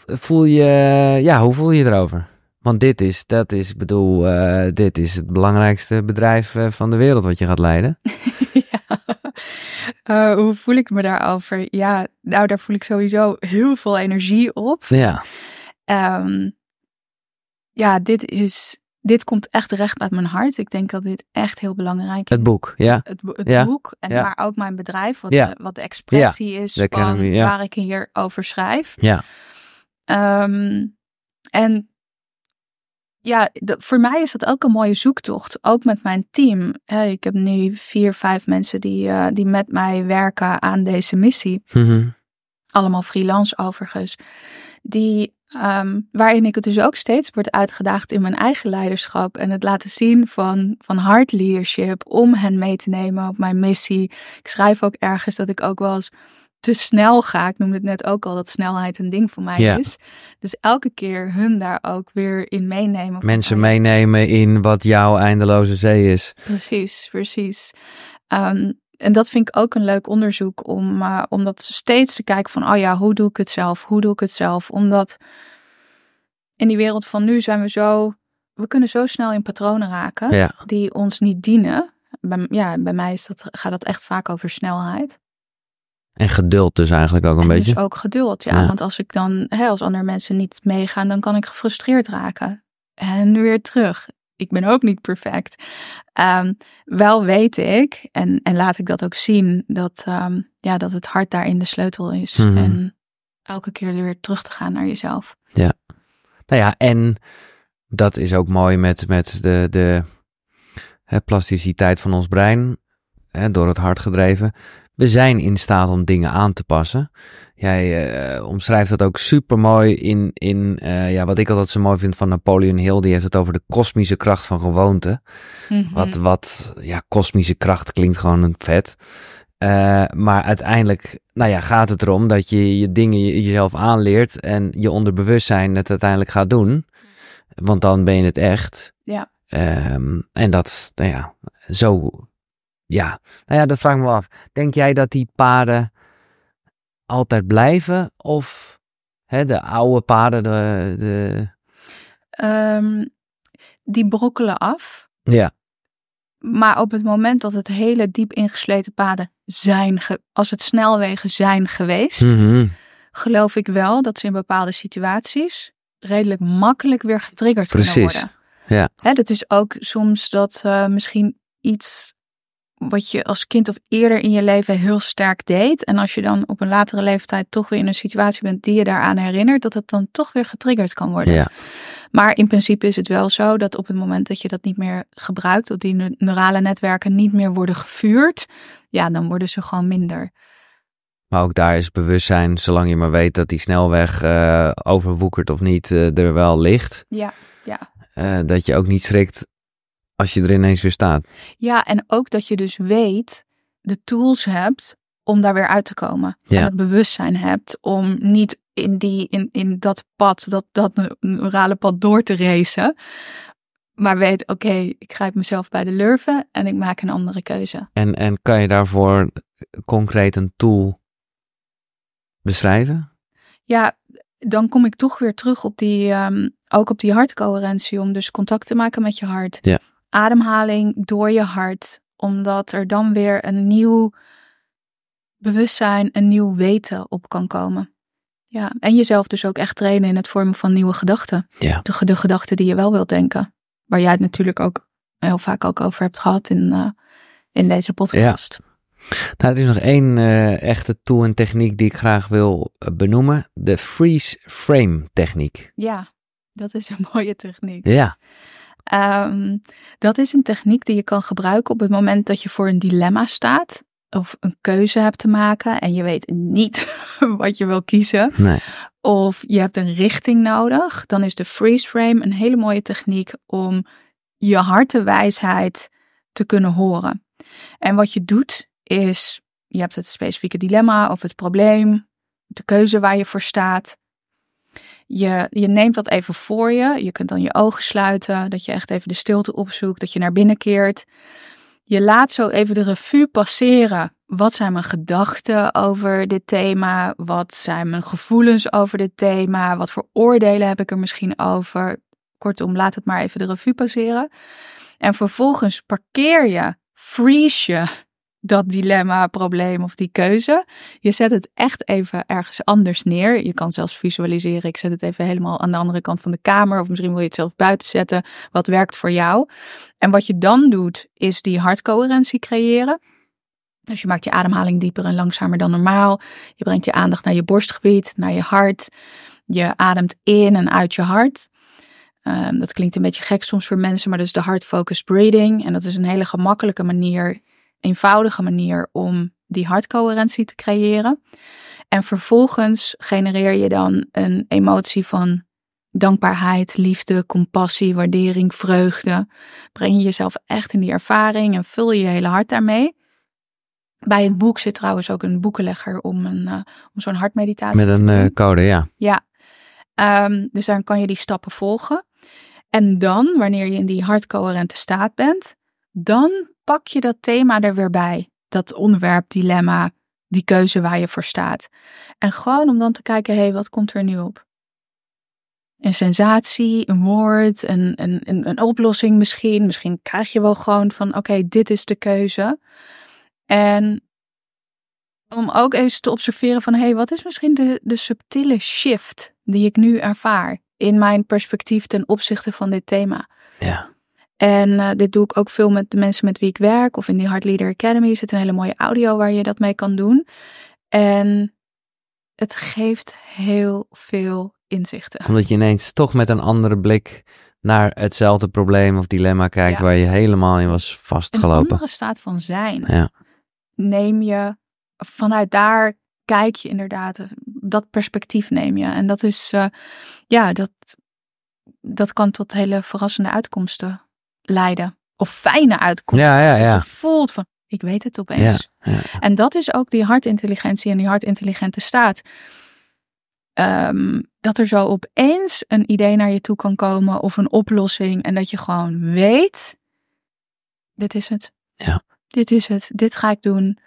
A: Voel je, ja, hoe voel je erover? Want dit is, dat is, ik bedoel, eh, dit is het belangrijkste bedrijf eh, van de wereld wat je gaat leiden. *laughs*
B: Eh, hoe voel ik me daarover? Ja, nou, daar voel ik sowieso heel veel energie op.
A: Ja,
B: Ehm, ja, dit is, dit komt echt recht uit mijn hart. Ik denk dat dit echt heel belangrijk is.
A: het boek, ja.
B: Het, bo- het
A: Ja,
B: boek, en
A: ja.
B: maar ook mijn bedrijf, wat,
A: Ja.
B: de, wat de expressie is
A: de
B: van
A: Academy,
B: waar ik hier over schrijf.
A: Ja,
B: Ehm, en ja, de- voor mij is dat ook een mooie zoektocht. Ook met mijn team. Ik heb nu vier, vijf mensen die, eh, die met mij werken aan deze missie.
A: Mhm.
B: allemaal freelance overigens, die, um, waarin ik het dus ook steeds word uitgedaagd in mijn eigen leiderschap en het laten zien van, van hard leadership, om hen mee te nemen op mijn missie. Ik schrijf ook ergens dat ik ook wel eens te snel ga. Ik noemde het net ook al dat snelheid een ding voor mij is. Dus elke keer hun daar ook weer in meenemen.
A: Mensen meenemen in wat jouw eindeloze zee is.
B: Precies, precies. Um, en dat vind ik ook een leuk onderzoek om, uh, om dat steeds te kijken van, oh ja, hoe doe ik het zelf? Hoe doe ik het zelf? Omdat in die wereld van nu zijn we zo, we kunnen zo snel in patronen raken die ons niet dienen. Bij, ja, bij mij is dat, gaat dat echt vaak over snelheid.
A: En geduld dus eigenlijk ook een
B: en
A: beetje.
B: Dus ook geduld, ja. Want als ik dan, hè, als andere mensen niet meegaan, dan kan ik gefrustreerd raken. En weer terug ik ben ook niet perfect. Um, wel weet ik, en, en laat ik dat ook zien, dat, um, ja, dat het hart daarin de sleutel is. Mm -hmm. En elke keer weer terug te gaan naar jezelf.
A: Ja. Nou ja, en dat is ook mooi met, met de, de hè, plasticiteit van ons brein, hè, door het hart gedreven. We zijn in staat om dingen aan te passen. Jij uh, omschrijft dat ook super mooi in, in uh, ja, wat ik altijd zo mooi vind van Napoleon Hill. Die heeft het over de kosmische kracht van gewoonte. Mm -hmm. Wat, wat, ja, kosmische kracht klinkt gewoon een vet. Uh, maar uiteindelijk, nou ja, gaat het erom dat je je dingen jezelf aanleert en je onderbewustzijn het uiteindelijk gaat doen. Want dan ben je het echt.
B: Ja.
A: Um, en dat, nou ja, zo, ja. Nou ja, dat vraag ik me af. Denk jij dat die paden altijd blijven? Of hè, de oude paden, de. de...
B: Um, die brokkelen af.
A: Ja.
B: Maar op het moment dat het hele diep ingesleten paden zijn, als het snelwegen zijn geweest,
A: mm -hmm.
B: geloof ik wel dat ze in bepaalde situaties redelijk makkelijk weer getriggerd
A: Precies.
B: kunnen worden.
A: Ja.
B: Hè, dat is ook soms dat uh, misschien iets wat je als kind of eerder in je leven heel sterk deed. En als je dan op een latere leeftijd toch weer in een situatie bent die je daaraan herinnert, dat het dan toch weer getriggerd kan worden.
A: Ja.
B: Maar in principe is het wel zo dat op het moment dat je dat niet meer gebruikt, dat die neurale netwerken niet meer worden gevuurd, ja, dan worden ze gewoon minder.
A: Maar ook daar is bewustzijn, zolang je maar weet dat die snelweg uh, overwoekert of niet, uh, er wel ligt.
B: Ja, ja.
A: Uh, dat je ook niet schrikt als je er ineens weer staat.
B: Ja, en ook dat je dus weet, de tools hebt om daar weer uit te komen.
A: Ja.
B: En het bewustzijn hebt om niet in, die, in, in dat pad, dat, dat neurale pad door te racen. Maar weet, oké, okay, ik grijp mezelf bij de lurven en ik maak een andere keuze.
A: En, en kan je daarvoor concreet een tool beschrijven?
B: Ja, dan kom ik toch weer terug op die, um, ook op die hartcoherentie, om dus contact te maken met je hart.
A: Ja.
B: Ademhaling door je hart, omdat er dan weer een nieuw bewustzijn, een nieuw weten op kan komen. Ja, en jezelf dus ook echt trainen in het vormen van nieuwe gedachten.
A: Ja.
B: De, de gedachten die je wel wilt denken. Waar jij het natuurlijk ook heel vaak ook over hebt gehad in, uh, in deze podcast.
A: Ja. Nou, er is nog één uh, echte tool en techniek die ik graag wil uh, benoemen. De freeze frame techniek.
B: Ja, dat is een *laughs* mooie techniek.
A: Ja.
B: Um, dat is een techniek die je kan gebruiken op het moment dat je voor een dilemma staat. Of een keuze hebt te maken en je weet niet *laughs* wat je wil kiezen.
A: Nee.
B: Of je hebt een richting nodig. Dan is de freeze frame een hele mooie techniek om je hartenwijsheid te kunnen horen. En wat je doet is, je hebt het specifieke dilemma of het probleem, de keuze waar je voor staat. Je, je neemt dat even voor je. Je kunt dan je ogen sluiten, dat je echt even de stilte opzoekt, dat je naar binnen keert. Je laat zo even de revue passeren. Wat zijn mijn gedachten over dit thema? Wat zijn mijn gevoelens over dit thema? Wat voor oordelen heb ik er misschien over? Kortom, laat het maar even de revue passeren. En vervolgens parkeer je, freeze je dat dilemma, probleem of die keuze. Je zet het echt even ergens anders neer. Je kan zelfs visualiseren. Ik zet het even helemaal aan de andere kant van de kamer. Of misschien wil je het zelf buiten zetten. Wat werkt voor jou? En wat je dan doet, is die hartcoherentie creëren. Dus je maakt je ademhaling dieper en langzamer dan normaal. Je brengt je aandacht naar je borstgebied, naar je hart. Je ademt in en uit je hart. Um, dat klinkt een beetje gek soms voor mensen, maar dat is de heart-focused breathing. En dat is een hele gemakkelijke manier eenvoudige manier om die hartcoherentie te creëren. En vervolgens genereer je dan een emotie van dankbaarheid, liefde, compassie, waardering, vreugde. Breng je jezelf echt in die ervaring en vul je je hele hart daarmee. Bij het boek zit trouwens ook een boekenlegger om, een, uh, om zo'n hartmeditatie
A: Met een
B: te doen.
A: uh, code, ja.
B: Ja, um, dus dan kan je die stappen volgen. En dan, wanneer je in die hartcoherente staat bent, dan pak je dat thema er weer bij. Dat onderwerp, dilemma, die keuze waar je voor staat. En gewoon om dan te kijken, hé, hey, wat komt er nu op? Een sensatie, een woord, een, een, een, oplossing misschien. Misschien krijg je wel gewoon van, oké, dit is de keuze. En om ook eens te observeren van, hé, hey, wat is misschien de, de subtiele shift die ik nu ervaar in mijn perspectief ten opzichte van dit thema?
A: Ja.
B: En uh, dit doe ik ook veel met de mensen met wie ik werk of in die Heart Leader Academy zit een hele mooie audio waar je dat mee kan doen. En het geeft heel veel inzichten.
A: Omdat je ineens toch met een andere blik naar hetzelfde probleem of dilemma kijkt
B: Ja.
A: waar je helemaal in was
B: Een
A: vastgelopen.
B: andere staat van zijn.
A: Ja.
B: Neem je, vanuit daar kijk je inderdaad, dat perspectief neem je. En dat is, uh, ja, dat, dat kan tot hele verrassende uitkomsten leiden. Of fijne uitkomsten.
A: Ja, ja, ja.
B: Je voelt van, ik weet het opeens.
A: ja.
B: En dat is ook die hartintelligentie en die hartintelligente staat. Um, dat er zo opeens een idee naar je toe kan komen of een oplossing. En dat je gewoon weet, dit is het.
A: Ja.
B: Dit is het, dit ga ik doen.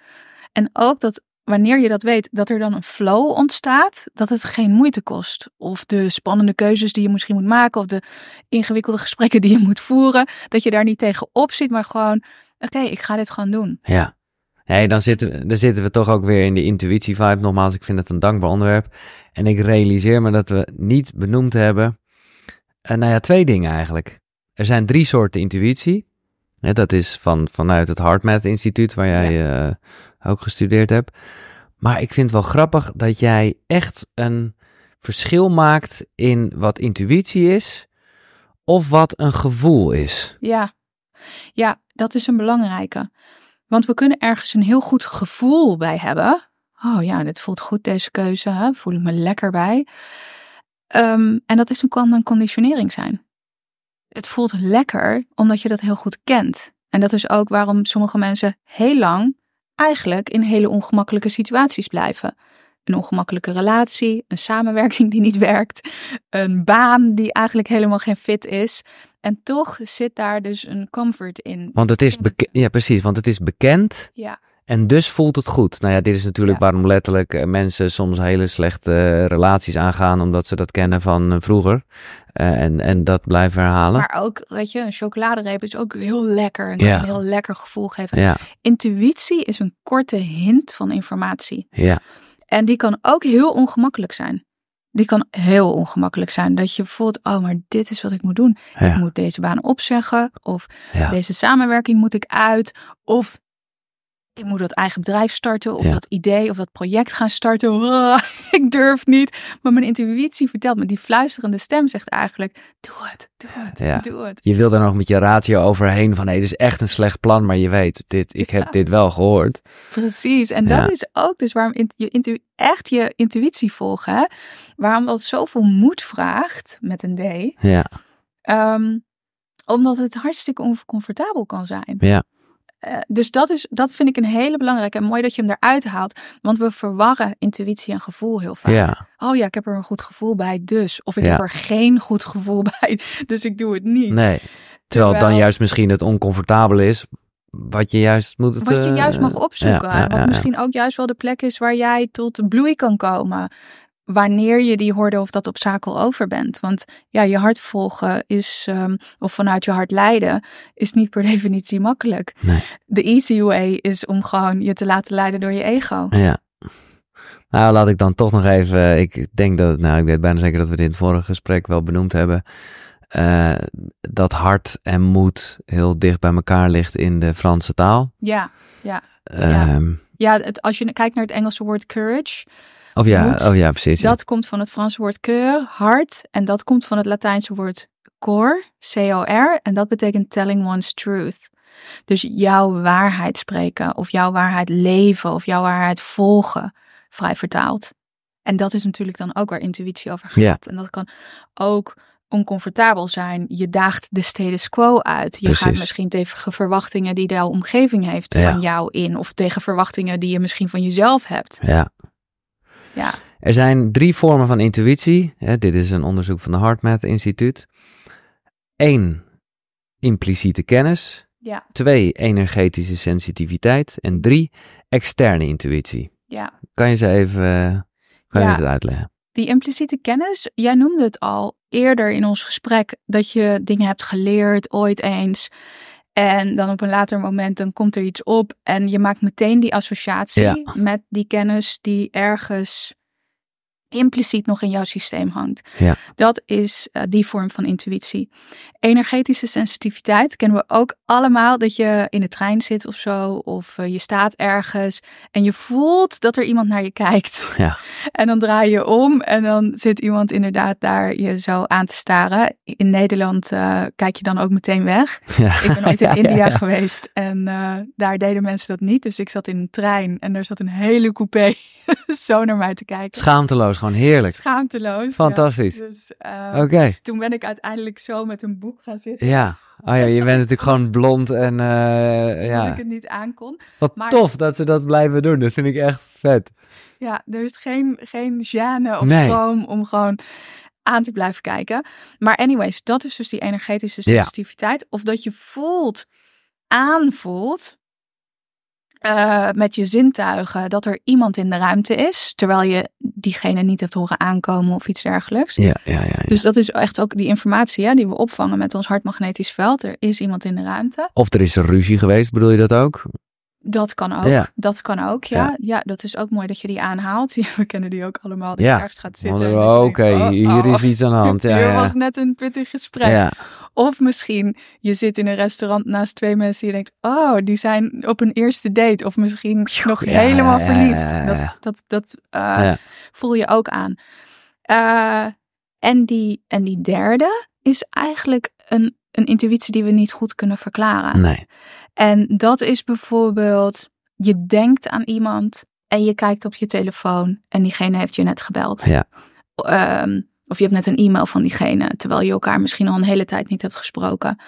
B: En ook dat wanneer je dat weet, dat er dan een flow ontstaat, dat het geen moeite kost. Of de spannende keuzes die je misschien moet maken, of de ingewikkelde gesprekken die je moet voeren, dat je daar niet tegenop zit, maar gewoon, oké, okay, ik ga dit gewoon doen.
A: Ja. Hey, dan, zitten we, dan zitten we toch ook weer in de intuïtie-vibe. Nogmaals, ik vind het een dankbaar onderwerp. En ik realiseer me dat we niet benoemd hebben. Uh, nou ja, twee dingen eigenlijk. Er zijn drie soorten intuïtie. Ja, dat is van, vanuit het HeartMath Instituut, waar jij ja. uh, ook gestudeerd hebt. Maar ik vind wel grappig dat jij echt een verschil maakt in wat intuïtie is of wat een gevoel is.
B: Ja, ja dat is een belangrijke. Want we kunnen ergens een heel goed gevoel bij hebben. Oh ja, dit voelt goed, deze keuze. Hè? Voel ik me lekker bij. Um, en dat is een, kan een conditionering zijn. Het voelt lekker omdat je dat heel goed kent. En dat is ook waarom sommige mensen heel lang eigenlijk in hele ongemakkelijke situaties blijven. Een ongemakkelijke relatie, een samenwerking die niet werkt, een baan die eigenlijk helemaal geen fit is. En toch zit daar dus een comfort in.
A: Want het is bekend, ja precies, want het is bekend.
B: Ja.
A: En dus voelt het goed. Nou ja, dit is natuurlijk
B: Ja.
A: waarom letterlijk eh, mensen soms hele slechte eh, relaties aangaan, omdat ze dat kennen van eh, vroeger. En, en dat blijven herhalen.
B: Maar ook, weet je, een chocoladereep is ook heel lekker. En
A: Ja.
B: een heel lekker gevoel geven.
A: Ja,
B: Intuïtie is een korte hint van informatie.
A: ja,
B: En die kan ook heel ongemakkelijk zijn. Die kan heel ongemakkelijk zijn. Dat je voelt, oh, maar dit is wat ik moet doen. Ik moet deze baan opzeggen. Of deze samenwerking moet ik uit. Of ik moet dat eigen bedrijf starten. Of
A: Ja.
B: dat idee of dat project gaan starten. Oh, *laughs* ik durf niet. Maar mijn intuïtie vertelt me, die fluisterende stem zegt eigenlijk, doe het, doe het,
A: Ja.
B: doe het.
A: Je wil daar nog met je ratio overheen van, hé, dit is echt een slecht plan, maar je weet, dit, ik heb
B: Ja.
A: dit wel gehoord.
B: Precies. En dat is ook dus waarom je intu echt je intuïtie volgen. Hè? Waarom dat zoveel moed vraagt, met een D.
A: Ja,
B: Ehm, omdat het hartstikke oncomfortabel kan zijn.
A: ja,
B: Eh, dus dat, is, dat vind ik een hele belangrijke. En mooi dat je hem eruit haalt. Want we verwarren intuïtie en gevoel heel vaak.
A: ja,
B: Oh ja, ik heb er een goed gevoel bij, dus. Of ik
A: Ja.
B: heb er geen goed gevoel *laughs* bij, dus ik doe het niet.
A: nee. Terwijl het dan juist misschien het oncomfortabel is, wat je juist moet...
B: Wat je
A: eh,
B: juist mag opzoeken.
A: ja,
B: wat misschien ook juist wel de plek is waar jij tot bloei kan komen. Wanneer je die hoorde of dat obstakel over bent. Want ja, je hart volgen is, ehm, of vanuit je hart leiden, is niet per *laughs* definitie makkelijk.
A: Nee.
B: De easy way is om gewoon je te laten leiden door je ego.
A: Ja. Nou, laat ik dan toch nog even. Ik denk dat, nou, ik weet bijna zeker dat we dit in het vorige gesprek wel benoemd hebben. eh, dat hart en moed heel dicht bij elkaar ligt in de Franse taal.
B: Ja, Ja.
A: Ehm,
B: ja het, als je kijkt naar het Engelse woord courage,
A: Of ja, oh ja, precies. ja.
B: dat komt van het Franse woord cœur, hart. En dat komt van het Latijnse woord cor, C-O-R. En dat betekent telling one's truth. Dus jouw waarheid spreken, of jouw waarheid leven, of jouw waarheid volgen. vrij vertaald. En dat is natuurlijk dan ook waar intuïtie over
A: Ja.
B: gaat. En dat kan ook oncomfortabel zijn. Je daagt de status quo uit. Je gaat misschien tegen verwachtingen die jouw omgeving heeft
A: Ja.
B: van jou in. Of tegen verwachtingen die je misschien van jezelf hebt.
A: Ja.
B: Ja,
A: Er zijn drie vormen van intuïtie. Hè, dit is een onderzoek van de HeartMath Instituut. Eén, impliciete kennis.
B: ja,
A: Twee, energetische sensitiviteit. En drie, externe intuïtie.
B: ja.
A: Kan je ze even, eh, kan je
B: Ja.
A: het uitleggen?
B: Die impliciete kennis, jij noemde het al eerder in ons gesprek, dat je dingen hebt geleerd ooit eens. En dan op een later moment dan komt er iets op en je maakt meteen die associatie
A: Ja.
B: met die kennis die ergens impliciet nog in jouw systeem hangt.
A: Ja.
B: Dat is eh, die vorm van intuïtie. Energetische sensitiviteit kennen we ook allemaal. Dat je in de trein zit of zo, of eh, je staat ergens en je voelt dat er iemand naar je kijkt. *laughs*
A: Ja.
B: En dan draai je om en dan zit iemand inderdaad daar je zo aan te staren. In Nederland eh, kijk je dan ook meteen weg. *laughs*
A: Ja.
B: Ik ben ooit in India geweest en daar deden mensen dat niet. Dus ik zat in een trein en er zat een hele coupé *laughs* zo naar mij te kijken.
A: Schaamteloos, gewoon heerlijk.
B: Schaamteloos. ja.
A: Fantastisch.
B: Dus eh,
A: Oké,
B: toen ben ik uiteindelijk zo met een boek gaan zitten.
A: ja. *laughs* Oh ja, je bent natuurlijk gewoon blond en eh,
B: Dat
A: ja.
B: ik het niet aankon.
A: Wat
B: maar-
A: tof dat ze dat blijven doen. Dat vind ik echt vet.
B: Ja, er is geen, geen gêne of
A: Nee.
B: schroom om gewoon aan te blijven kijken. Maar anyways, dat is dus die energetische
A: Ja.
B: sensitiviteit. Of dat je voelt, aanvoelt eh, met je zintuigen dat er iemand in de ruimte is. Terwijl je diegene niet hebt horen aankomen of iets dergelijks.
A: Ja, ja, ja. ja.
B: Dus dat is echt ook die informatie hè, die we opvangen met ons hartmagnetisch veld. Er is iemand in de ruimte.
A: Of er is een ruzie geweest, bedoel je dat ook?
B: Dat kan ook.
A: Ja.
B: Dat kan ook, ja.
A: Ja.
B: ja. dat is ook mooi dat je die aanhaalt. *laughs* We kennen die ook allemaal. Dat
A: Ja.
B: je ergens gaat zitten. en
A: Oh, Oké,
B: oh,
A: hier
B: oh,
A: is iets aan de *laughs* hand. Ja,
B: Hier was net een pittig gesprek. Of misschien je zit in een restaurant naast twee mensen die je denkt, oh, die zijn op een eerste date. Of misschien nog helemaal verliefd. Dat, dat, dat eh, voel je ook aan. Eh, en, die, en die derde is eigenlijk een, een intuïtie die we niet goed kunnen verklaren.
A: Nee.
B: En dat is bijvoorbeeld, je denkt aan iemand en je kijkt op je telefoon en diegene heeft je net gebeld.
A: Ja.
B: Ehm, of je hebt net een e-mail van diegene, terwijl je elkaar misschien al een hele tijd niet hebt gesproken.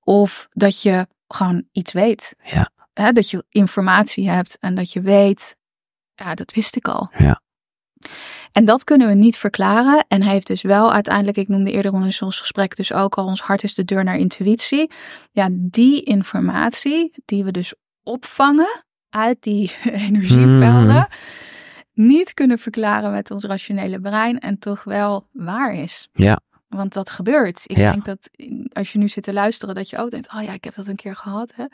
B: Of dat je gewoon iets weet.
A: Ja.
B: Dat je informatie hebt en dat je weet, ja, dat wist ik al.
A: Ja.
B: En dat kunnen we niet verklaren. En heeft dus wel uiteindelijk, ik noemde eerder in ons gesprek dus ook al, ons hart is de deur naar intuïtie. Ja, die informatie die we dus opvangen uit die *laughs* energievelden,
A: Mhm.
B: niet kunnen verklaren met ons rationele brein en toch wel waar is.
A: Ja.
B: Want dat gebeurt. Ik
A: Ja.
B: denk dat als je nu zit te luisteren, dat je ook denkt: oh ja, ik heb dat een keer gehad. Hè?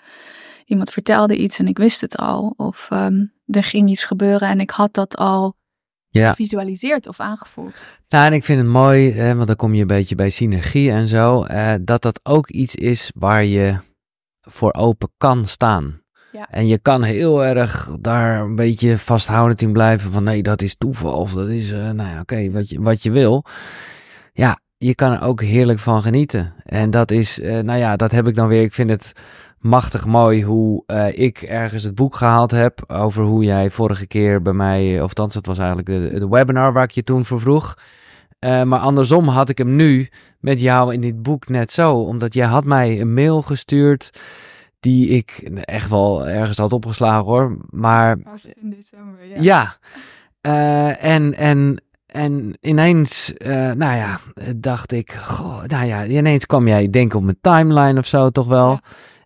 B: Iemand vertelde iets en ik wist het al. Of ehm, er ging iets gebeuren en ik had dat al
A: Ja.
B: gevisualiseerd of aangevoeld.
A: Nou, en ik vind het mooi, hè, want dan kom je een beetje bij synergie en zo, eh, dat dat ook iets is waar je voor open kan staan.
B: Ja.
A: En je kan heel erg daar een beetje vasthoudend in blijven van nee, dat is toeval of dat is, eh, nou ja, oké, wat, je, wat je wil. Ja, je kan er ook heerlijk van genieten. En dat is, eh, nou ja, dat heb ik dan weer, ik vind het machtig mooi hoe eh, ik ergens het boek gehaald heb over hoe jij vorige keer bij mij, of althans dat was eigenlijk de, de webinar waar ik je toen voor vroeg. Eh, maar andersom had ik hem nu met jou in dit boek net zo. Omdat jij had mij een mail gestuurd die ik echt wel ergens had opgeslagen hoor. Maar
B: In december, ja.
A: ja, Eh, en, en, en ineens, eh, nou ja, dacht ik, goh, nou ja, ineens kwam jij denken op mijn timeline of zo toch wel.
B: Ja.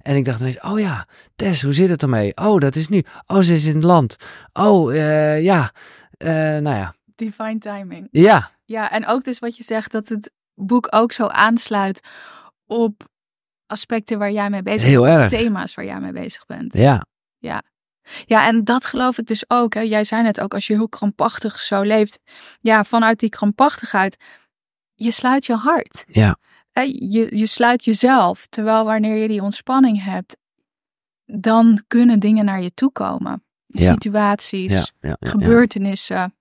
A: En ik dacht ineens, oh ja, Tess, hoe zit het ermee? Oh, dat is nu. Oh, ze is in het land. Oh, eh, ja, Eh, nou ja,
B: Divine timing.
A: ja,
B: Ja, en ook dus wat je zegt, dat het boek ook zo aansluit op aspecten waar jij mee bezig
A: Heel
B: bent.
A: erg.
B: Thema's waar jij mee bezig bent.
A: ja,
B: Ja, en dat geloof ik dus ook. Hè. Jij zei net ook, als je heel krampachtig zo leeft. Ja, vanuit die krampachtigheid, je sluit je hart.
A: ja,
B: Je, je sluit jezelf. Terwijl wanneer je die ontspanning hebt, dan kunnen dingen naar je toe komen.
A: Ja.
B: Situaties,
A: ja, ja, ja,
B: gebeurtenissen,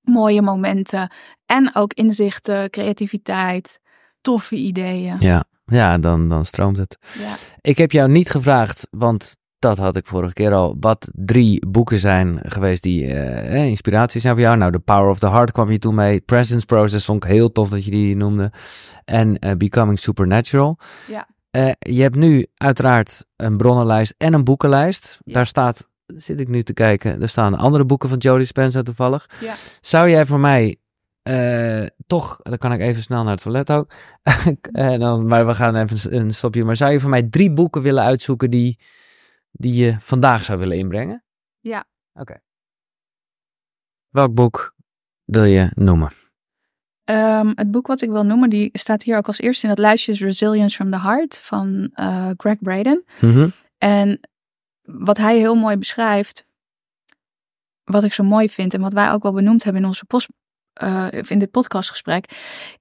B: mooie momenten. En ook inzichten, creativiteit, toffe ideeën.
A: ja, ja, dan, dan stroomt het.
B: Ja.
A: Ik heb jou niet gevraagd, want dat had ik vorige keer al, wat drie boeken zijn geweest die uh, inspiratie zijn voor jou. Nou, The Power of the Heart kwam je toen mee. Presence Process vond ik heel tof dat je die noemde. En uh, Becoming Supernatural.
B: Ja.
A: Uh, je hebt nu uiteraard een bronnenlijst en een boekenlijst. Ja. Daar staat, zit ik nu te kijken, er staan andere boeken van Jodie Spencer toevallig.
B: Ja.
A: Zou jij voor mij uh, toch, dan kan ik even snel naar het toilet ook. *laughs* en dan, maar we gaan even een stopje. Maar zou je voor mij drie boeken willen uitzoeken die, die je vandaag zou willen inbrengen?
B: Ja.
A: Oké. Okay. Welk boek wil je noemen?
B: Um, het boek wat ik wil noemen, die staat hier ook als eerste in het lijstje, is Resilience from the Heart van uh, Greg Braden.
A: Mm -hmm.
B: En wat hij heel mooi beschrijft, wat ik zo mooi vind en wat wij ook wel benoemd hebben in onze post, uh, in dit podcastgesprek,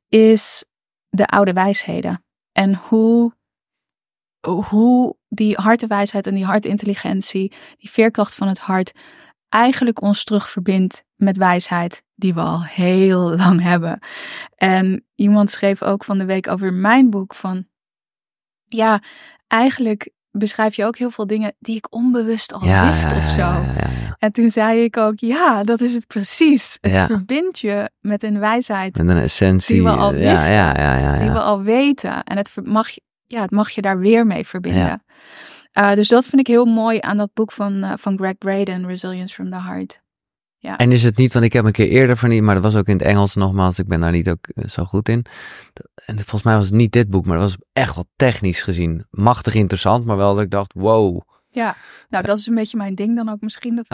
B: is de oude wijsheden. En hoe, hoe die hartewijsheid en die hartintelligentie, die veerkracht van het hart, eigenlijk ons terug verbindt met wijsheid die we al heel lang hebben. En iemand schreef ook van de week over mijn boek van, ja, eigenlijk beschrijf je ook heel veel dingen die ik onbewust al
A: ja,
B: wist of zo.
A: Ja, ja,
B: En toen zei ik ook, ja, dat is het precies. Het verbindt je met een wijsheid
A: Met een essentie.
B: Die we al wisten.
A: Ja, ja, ja, ja.
B: die we al weten. En het mag, ja, het mag je daar weer mee verbinden.
A: Ja.
B: Eh, dus dat vind ik heel mooi aan dat boek van, eh, van Greg Braden, Resilience from the Heart.
A: En is het niet, want ik heb een keer eerder van die, maar dat was ook in het Engels nogmaals, ik ben daar niet ook eh, zo goed in. En volgens mij was het niet dit boek, maar dat was echt wel technisch gezien machtig interessant, maar wel dat ik dacht, wow, oké,
B: Ja, nou dat is een beetje mijn ding dan ook misschien. Dat,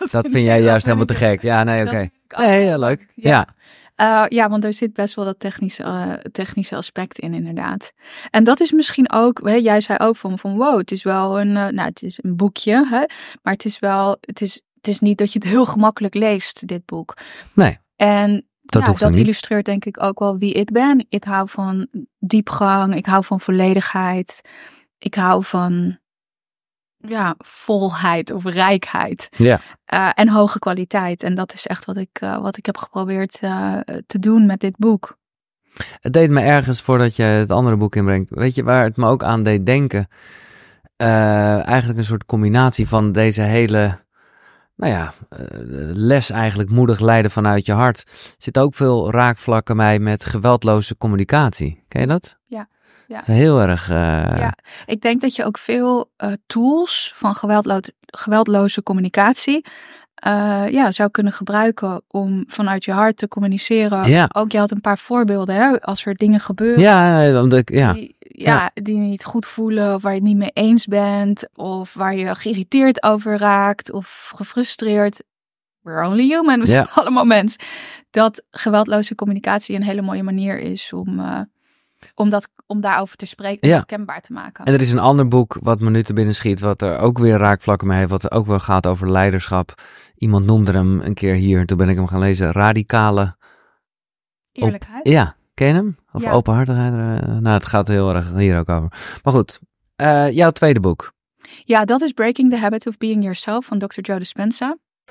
B: *laughs*
A: dat,
B: vind
A: jij juist helemaal te gek. Ja, nee, oké. Nee, ja, leuk.
B: Ja.
A: Ja.
B: Eh, ja, want er zit best wel dat technische, eh, technische aspect in, inderdaad. En dat is misschien ook, hè, jij zei ook van, van wow, het is wel een, eh, nou, het is een boekje, hè, maar het is wel, het is, het is niet dat je het heel gemakkelijk leest, dit boek.
A: Nee,
B: En
A: dat
B: ja, dat illustreert denk ik ook wel wie ik ben. Ik hou van diepgang, ik hou van volledigheid, ik hou van, ja, volheid of rijkheid.
A: Ja,
B: Eh, en hoge kwaliteit. En dat is echt wat ik, eh, wat ik heb geprobeerd eh, te doen met dit boek.
A: het deed me ergens voordat je het andere boek inbrengt. Weet je waar het me ook aan deed denken? Eigenlijk een soort combinatie van deze hele, nou ja, les eigenlijk moedig leiden vanuit je hart. Er zit ook veel raakvlakken mij met geweldloze communicatie. Ken je dat?
B: Ja, ja.
A: Heel erg. eh,
B: Ja. Ik denk dat je ook veel eh, tools van geweldlo geweldloze communicatie eh, ja, zou kunnen gebruiken om vanuit je hart te communiceren.
A: Ja.
B: Ook je had een paar voorbeelden, hè? als er dingen gebeuren
A: Ja, omdat ik, ja.
B: die, ja, die niet goed voelen, of waar je het niet mee eens bent, of waar je geïrriteerd over raakt, of gefrustreerd. We're only human, we zijn *laughs* allemaal mens. Dat geweldloze communicatie een hele mooie manier is om, om, dat, om daarover te spreken,
A: Ja.
B: kenbaar te maken.
A: En er is een ander boek wat me nu te binnen schiet, wat er ook weer raakvlakken mee heeft, wat ook wel gaat over leiderschap. Iemand noemde hem een keer hier, toen ben ik hem gaan lezen. Radicale.
B: Eerlijkheid.
A: Ja, ken je hem? Of
B: Ja.
A: openhartigheid? eh, nou, het gaat heel erg hier ook over. Maar goed, eh, jouw tweede boek.
B: Ja, dat is Breaking the Habit of Being Yourself van Dr. Joe Dispenza.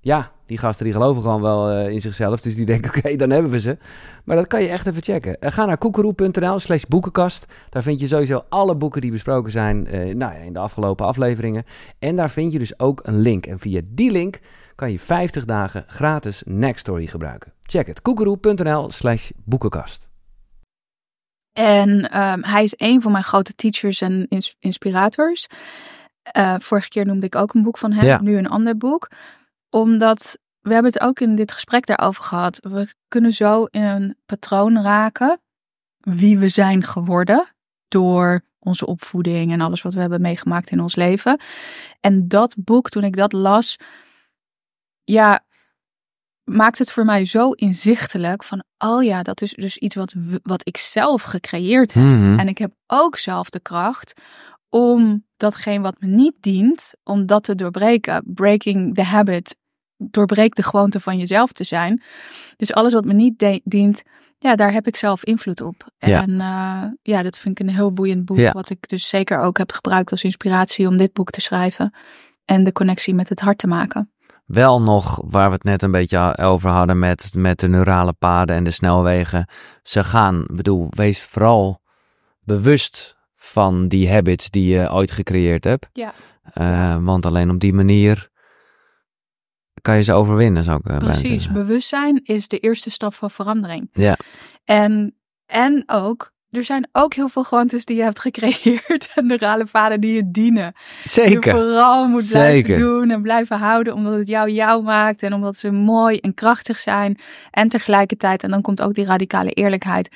A: Ja, die gasten die geloven gewoon wel eh, in zichzelf. Dus die denken, *laughs* oké, dan hebben we ze. Maar dat kan je echt even checken. Eh, ga naar koekeroe.nl slash boekenkast. Daar vind je sowieso alle boeken die besproken zijn eh, nou ja, in de afgelopen afleveringen. En daar vind je dus ook een link. En via die link kan je 50 dagen gratis Nextory gebruiken. Check het. koekeroe.nl slash boekenkast.
B: En ehm, hij is een van mijn grote teachers en ins- inspirators. Vorige keer noemde ik ook een boek van hem,
A: Ja.
B: nu een ander boek. Omdat, we hebben het ook in dit gesprek daarover gehad. We kunnen zo in een patroon raken wie we zijn geworden door onze opvoeding en alles wat we hebben meegemaakt in ons leven. En dat boek, toen ik dat las, ja, maakt het voor mij zo inzichtelijk van, oh ja, dat is dus iets wat, wat ik zelf gecreëerd heb.
A: Mhm.
B: En ik heb ook zelf de kracht om datgene wat me niet dient, om dat te doorbreken. Breaking the habit. Doorbreek de gewoonte van jezelf te zijn. Dus alles wat me niet dient, ja, daar heb ik zelf invloed op.
A: Ja.
B: En uh, ja, dat vind ik een heel boeiend boek.
A: Ja.
B: Wat ik dus zeker ook heb gebruikt als inspiratie om dit boek te schrijven. En de connectie met het hart te maken.
A: Wel nog waar we het net een beetje over hadden met, met de neurale paden en de snelwegen. Ze gaan, bedoel, wees vooral bewust van die habits die je ooit gecreëerd hebt.
B: Ja.
A: Uh, want alleen op die manier kan je ze overwinnen, zou ik bijna
B: Precies, bewustzijn is de eerste stap van verandering.
A: Ja.
B: En, en ook, er zijn ook heel veel gewoontes die je hebt gecreëerd *laughs* en neurale paden die je dienen. Die je
A: Zeker.
B: vooral moet blijven
A: Zeker.
B: doen en blijven houden, omdat het jou jou maakt en omdat ze mooi en krachtig zijn. En tegelijkertijd, en dan komt ook die radicale eerlijkheid.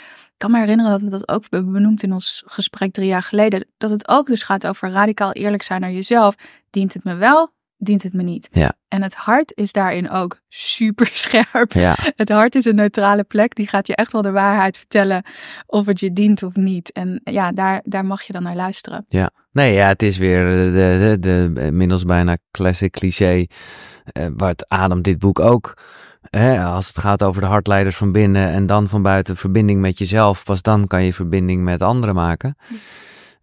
B: Ik kan me herinneren dat we dat ook hebben benoemd in ons gesprek drie jaar geleden. Dat het ook dus gaat over radicaal eerlijk zijn naar jezelf. Dient het me wel? Dient het me niet?
A: Ja.
B: En het hart is daarin ook super *laughs* scherp.
A: Ja,
B: Het hart is een neutrale plek. Die gaat je echt wel de waarheid vertellen of het je dient of niet. En ja, daar, daar mag je dan naar luisteren.
A: ja. Nee, ja, het is weer de, de, de, de inmiddels bijna classic cliché. eh, waar het ademt dit boek ook. Hè, als het gaat over de hartleiders van binnen en dan van buiten verbinding met jezelf. Pas dan kan je verbinding met anderen maken.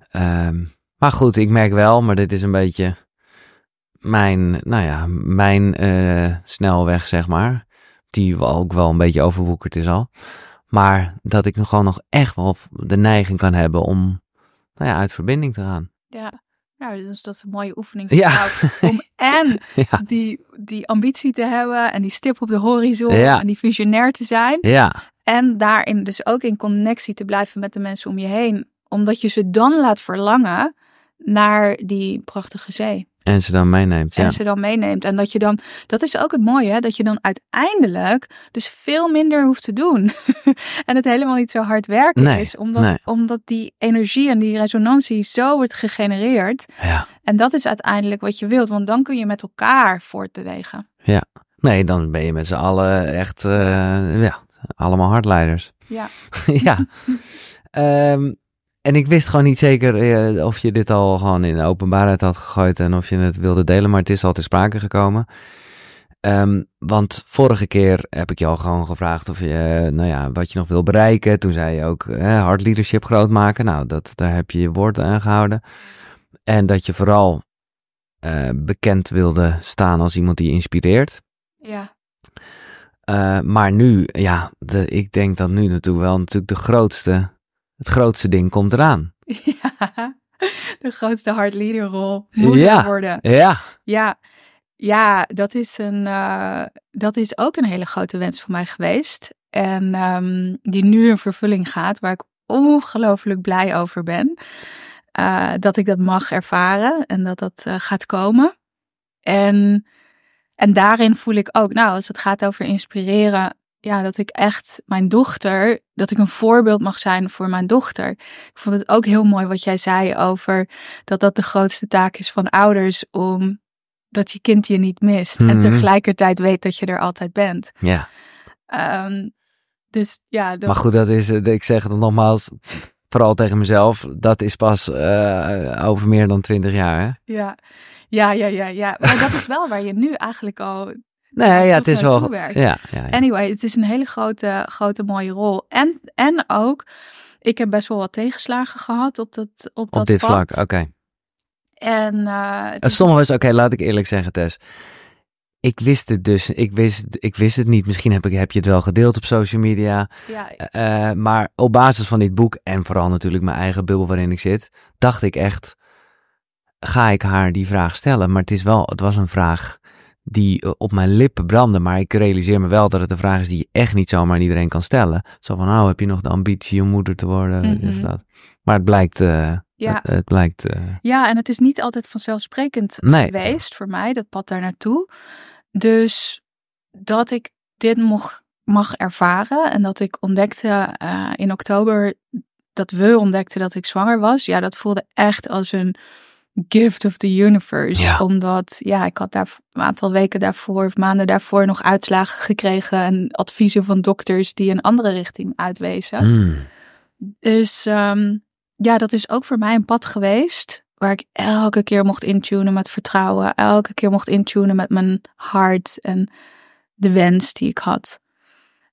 A: Ehm, maar goed, ik merk wel, maar dit is een beetje mijn, nou ja, mijn eh, snelweg, zeg maar. Die wel ook wel een beetje overwoekerd is al. Maar dat ik nog gewoon nog echt wel de neiging kan hebben om nou ja, uit verbinding te gaan.
B: Ja, nou, dus dat is een mooie oefening voor
A: Ja.
B: jou. Om en *laughs*
A: Ja,
B: die, die ambitie te hebben en die stip op de horizon
A: Ja.
B: en die visionair te zijn.
A: ja,
B: En daarin dus ook in connectie te blijven met de mensen om je heen. Omdat je ze dan laat verlangen naar die prachtige zee.
A: En ze dan meeneemt. Ja,
B: En ze dan meeneemt. En dat je dan, dat is ook het mooie, hè, dat je dan uiteindelijk dus veel minder hoeft te doen. *laughs* en het helemaal niet zo hard werken
A: Nee,
B: is. Omdat,
A: nee.
B: omdat die energie en die resonantie zo wordt gegenereerd.
A: ja.
B: En dat is uiteindelijk wat je wilt, want dan kun je met elkaar voortbewegen.
A: Nee, dan ben je met z'n allen echt, eh, ja, allemaal hardleiders.
B: Ja. *laughs*
A: ja. *laughs* Ehm, en ik wist gewoon niet zeker eh, of je dit al gewoon in de openbaarheid had gegooid en of je het wilde delen, maar het is al ter sprake gekomen. Ehm, want vorige keer heb ik je al gewoon gevraagd of je, eh, nou ja, wat je nog wil bereiken. Toen zei je ook eh, hard leadership groot maken. Nou, dat, daar heb je je woord aan gehouden. En dat je vooral bekend wilde staan als iemand die inspireert.
B: Ja.
A: Maar nu, ja, de, ik denk dat nu natuurlijk wel natuurlijk de grootste, het grootste ding komt eraan.
B: ja. *laughs* De grootste hard leaderrol. Moeder
A: Ja.
B: worden.
A: Ja,
B: Ja, ja dat, is een, eh, dat is ook een hele grote wens voor mij geweest. En ehm, die nu in vervulling gaat, waar ik ongelooflijk blij over ben. Eh, dat ik dat mag ervaren en dat dat eh, gaat komen. En, en daarin voel ik ook, nou, als het gaat over inspireren, ja, dat ik echt mijn dochter, dat ik een voorbeeld mag zijn voor mijn dochter. Ik vond het ook heel mooi wat jij zei over dat dat de grootste taak is van ouders om dat je kind je niet mist en
A: Mhm.
B: tegelijkertijd weet dat je er altijd bent.
A: ja.
B: Ehm, dus ja, dat,
A: Maar goed, dat is, eh, ik zeg het nogmaals, vooral tegen mezelf, dat is pas eh, over meer dan twintig jaar. Hè?
B: ja, ja, ja, ja, ja. Maar dat is wel waar je nu eigenlijk al.
A: Nee, ja, het is wel. Ja, ja, ja.
B: Anyway, het is een hele grote, grote mooie rol. En, en ook, ik heb best wel wat tegenslagen gehad op dat op, dat
A: Op dit
B: pad.
A: vlak, oké.
B: En eh, het is-
A: stomme was, oké, laat ik eerlijk zeggen, Tess. Ik wist het dus, ik wist, ik wist het niet. Misschien heb, ik, heb je het wel gedeeld op social media.
B: ja,
A: Eh, maar op basis van dit boek en vooral natuurlijk mijn eigen bubbel waarin ik zit, dacht ik echt, ga ik haar die vraag stellen? Maar het is wel, het was een vraag die eh, op mijn lippen brandde, maar ik realiseer me wel dat het een vraag is die je echt niet zomaar aan iedereen kan stellen. Zo van, nou, heb je nog de ambitie om moeder te worden?
B: Mhm.
A: Dat. Maar het blijkt, eh,
B: Ja.
A: het, het blijkt, eh,
B: Ja, en het is niet altijd vanzelfsprekend
A: Nee.
B: geweest voor mij, dat pad daar naartoe. Dus dat ik dit mocht, mag ervaren en dat ik ontdekte in oktober, dat we ontdekten dat ik zwanger was, ja, dat voelde echt als een gift of the universe.
A: Ja.
B: Omdat, ja, ik had daar een aantal weken daarvoor of maanden daarvoor nog uitslagen gekregen en adviezen van dokters die een andere richting uitwezen.
A: hmm,
B: Dus ehm, ja, dat is ook voor mij een pad geweest waar ik elke keer mocht intunen met vertrouwen. Elke keer mocht intunen met mijn hart en de wens die ik had.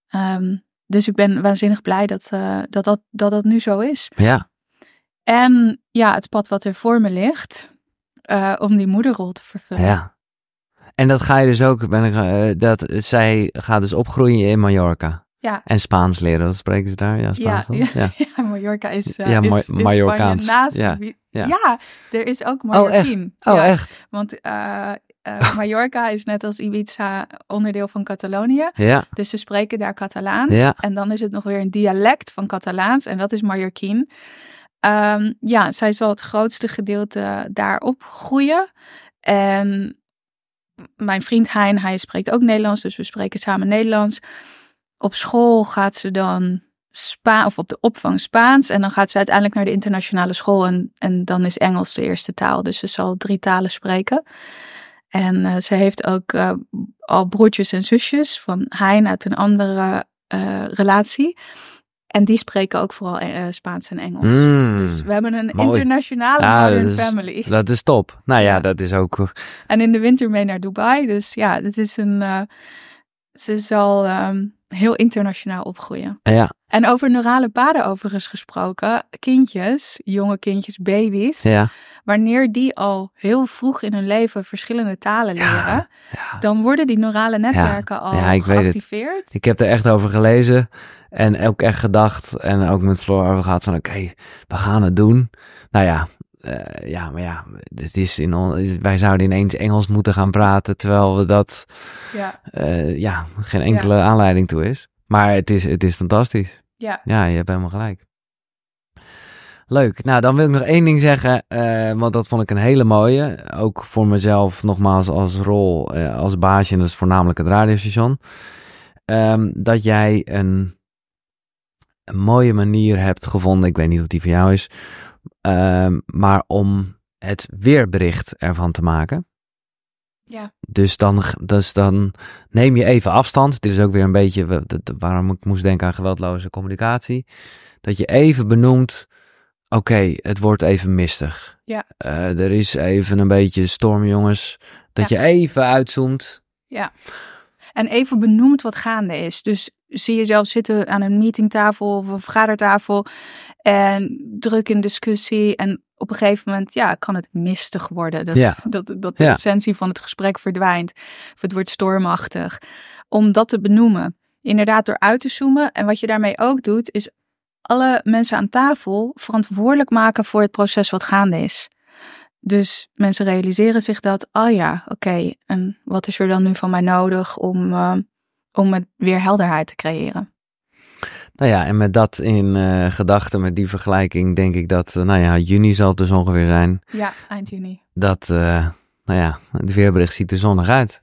B: Ehm, dus ik ben waanzinnig blij dat, uh, dat, dat, dat dat nu zo is.
A: Ja.
B: En ja, het pad wat er voor me ligt, uh, om die moederrol te vervullen.
A: Ja. En dat ga je dus ook, ben ik, uh, dat, zij gaat dus opgroeien in Mallorca.
B: Ja.
A: En Spaans leren, wat spreken ze daar? Ja, Spaans
B: ja,
A: ja. *laughs*
B: ja. Mallorca is, uh,
A: ja,
B: is, is
A: Mallorcaans.
B: naast.
A: Ja.
B: Ja. ja, er is ook Mallorquin.
A: Oh, echt? Oh, echt?
B: Want uh, *laughs* Mallorca is net als Ibiza onderdeel van Catalonië.
A: Ja.
B: Dus ze spreken daar Catalaans.
A: Ja.
B: En dan is het nog weer een dialect van Catalaans. En dat is Mallorquin. Um, ja, zij zal het grootste gedeelte daarop groeien. En mijn vriend Hein, hij spreekt ook Nederlands. Dus we spreken samen Nederlands. Op school gaat ze dan Spa of op de opvang Spaans. En dan gaat ze uiteindelijk naar de internationale school. En, en dan is Engels de eerste taal. Dus ze zal drie talen spreken. En uh, ze heeft ook uh, al broertjes en zusjes van Hein uit een andere uh, relatie. En die spreken ook vooral Spaans en Engels.
A: Mm,
B: dus we hebben een
A: mooi.
B: internationale
A: ja, dat is,
B: family.
A: Dat is top. Nou ja,
B: Ja.
A: dat is ook...
B: En in de winter mee naar Dubai. Dus ja, het is een. uh, ze zal um, heel internationaal opgroeien.
A: Ja,
B: En over neurale paden overigens gesproken, kindjes, jonge kindjes, baby's,
A: ja,
B: wanneer die al heel vroeg in hun leven verschillende talen leren,
A: ja.
B: dan worden die neurale netwerken al
A: weet het.
B: geactiveerd.
A: Ik heb er echt over gelezen en ook echt gedacht en ook met Floor over gehad van oké, we gaan het doen. Nou ja, uh, ja, maar ja, het is in on, wij zouden ineens Engels moeten gaan praten terwijl we dat,
B: Ja,
A: uh, ja, geen enkele ja. aanleiding toe is. Maar het is, het is fantastisch.
B: ja.
A: Ja, je hebt helemaal gelijk. Leuk. Nou, dan wil ik nog één ding zeggen, uh, want dat vond ik een hele mooie. Ook voor mezelf nogmaals als rol, als baasje, en dat is voornamelijk het radiostation. Um, dat jij een, een mooie manier hebt gevonden, ik weet niet of die voor jou is, um, maar om het weerbericht ervan te maken.
B: Ja.
A: Dus dan, dus dan neem je even afstand. Dit is ook weer een beetje waarom ik moest denken aan geweldloze communicatie. Dat je even benoemt, oké, okay, het wordt even mistig.
B: Ja.
A: Uh, er is even een beetje storm, jongens. Dat
B: Ja.
A: je even uitzoomt.
B: Ja. En even benoemd wat gaande is. Dus zie jezelf zitten aan een meetingtafel of een vergadertafel en druk in discussie. En op een gegeven moment ja, kan het mistig worden. Dat,
A: Ja. *laughs*
B: dat, dat de
A: Ja.
B: essentie van het gesprek verdwijnt. Of het wordt stormachtig. Om dat te benoemen. Inderdaad door uit te zoomen. En wat je daarmee ook doet, is alle mensen aan tafel verantwoordelijk maken voor het proces wat gaande is. Dus mensen realiseren zich dat, oh ja, oké, en wat is er dan nu van mij nodig om, uh, om het weer helderheid te creëren?
A: Nou ja, en met dat in uh, gedachten, met die vergelijking, denk ik dat, uh, nou ja, juni zal het dus ongeveer zijn.
B: Ja, eind juni.
A: Dat, uh, nou ja, het weerbericht ziet er zonnig uit.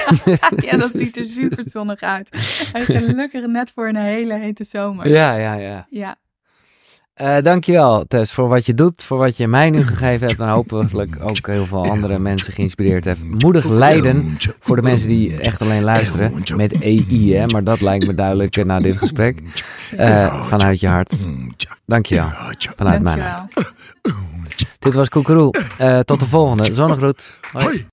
A: *laughs*
B: ja, dat ziet er super zonnig uit. En *laughs* gelukkig net voor een hele hete zomer.
A: Ja, ja, ja.
B: Ja.
A: Uh, dankjewel Tess voor wat je doet, voor wat je mij nu gegeven hebt en hopelijk ook heel veel andere mensen geïnspireerd heeft. Moedig lijden voor de mensen die echt alleen luisteren met EI, hè, maar dat lijkt me duidelijk uh, na dit gesprek. Uh, vanuit je hart. Dankjewel. Vanuit
B: Dankjewel.
A: mijn hart. Dit was Koekeroe. tot de volgende. Zonnegroet. Hoi.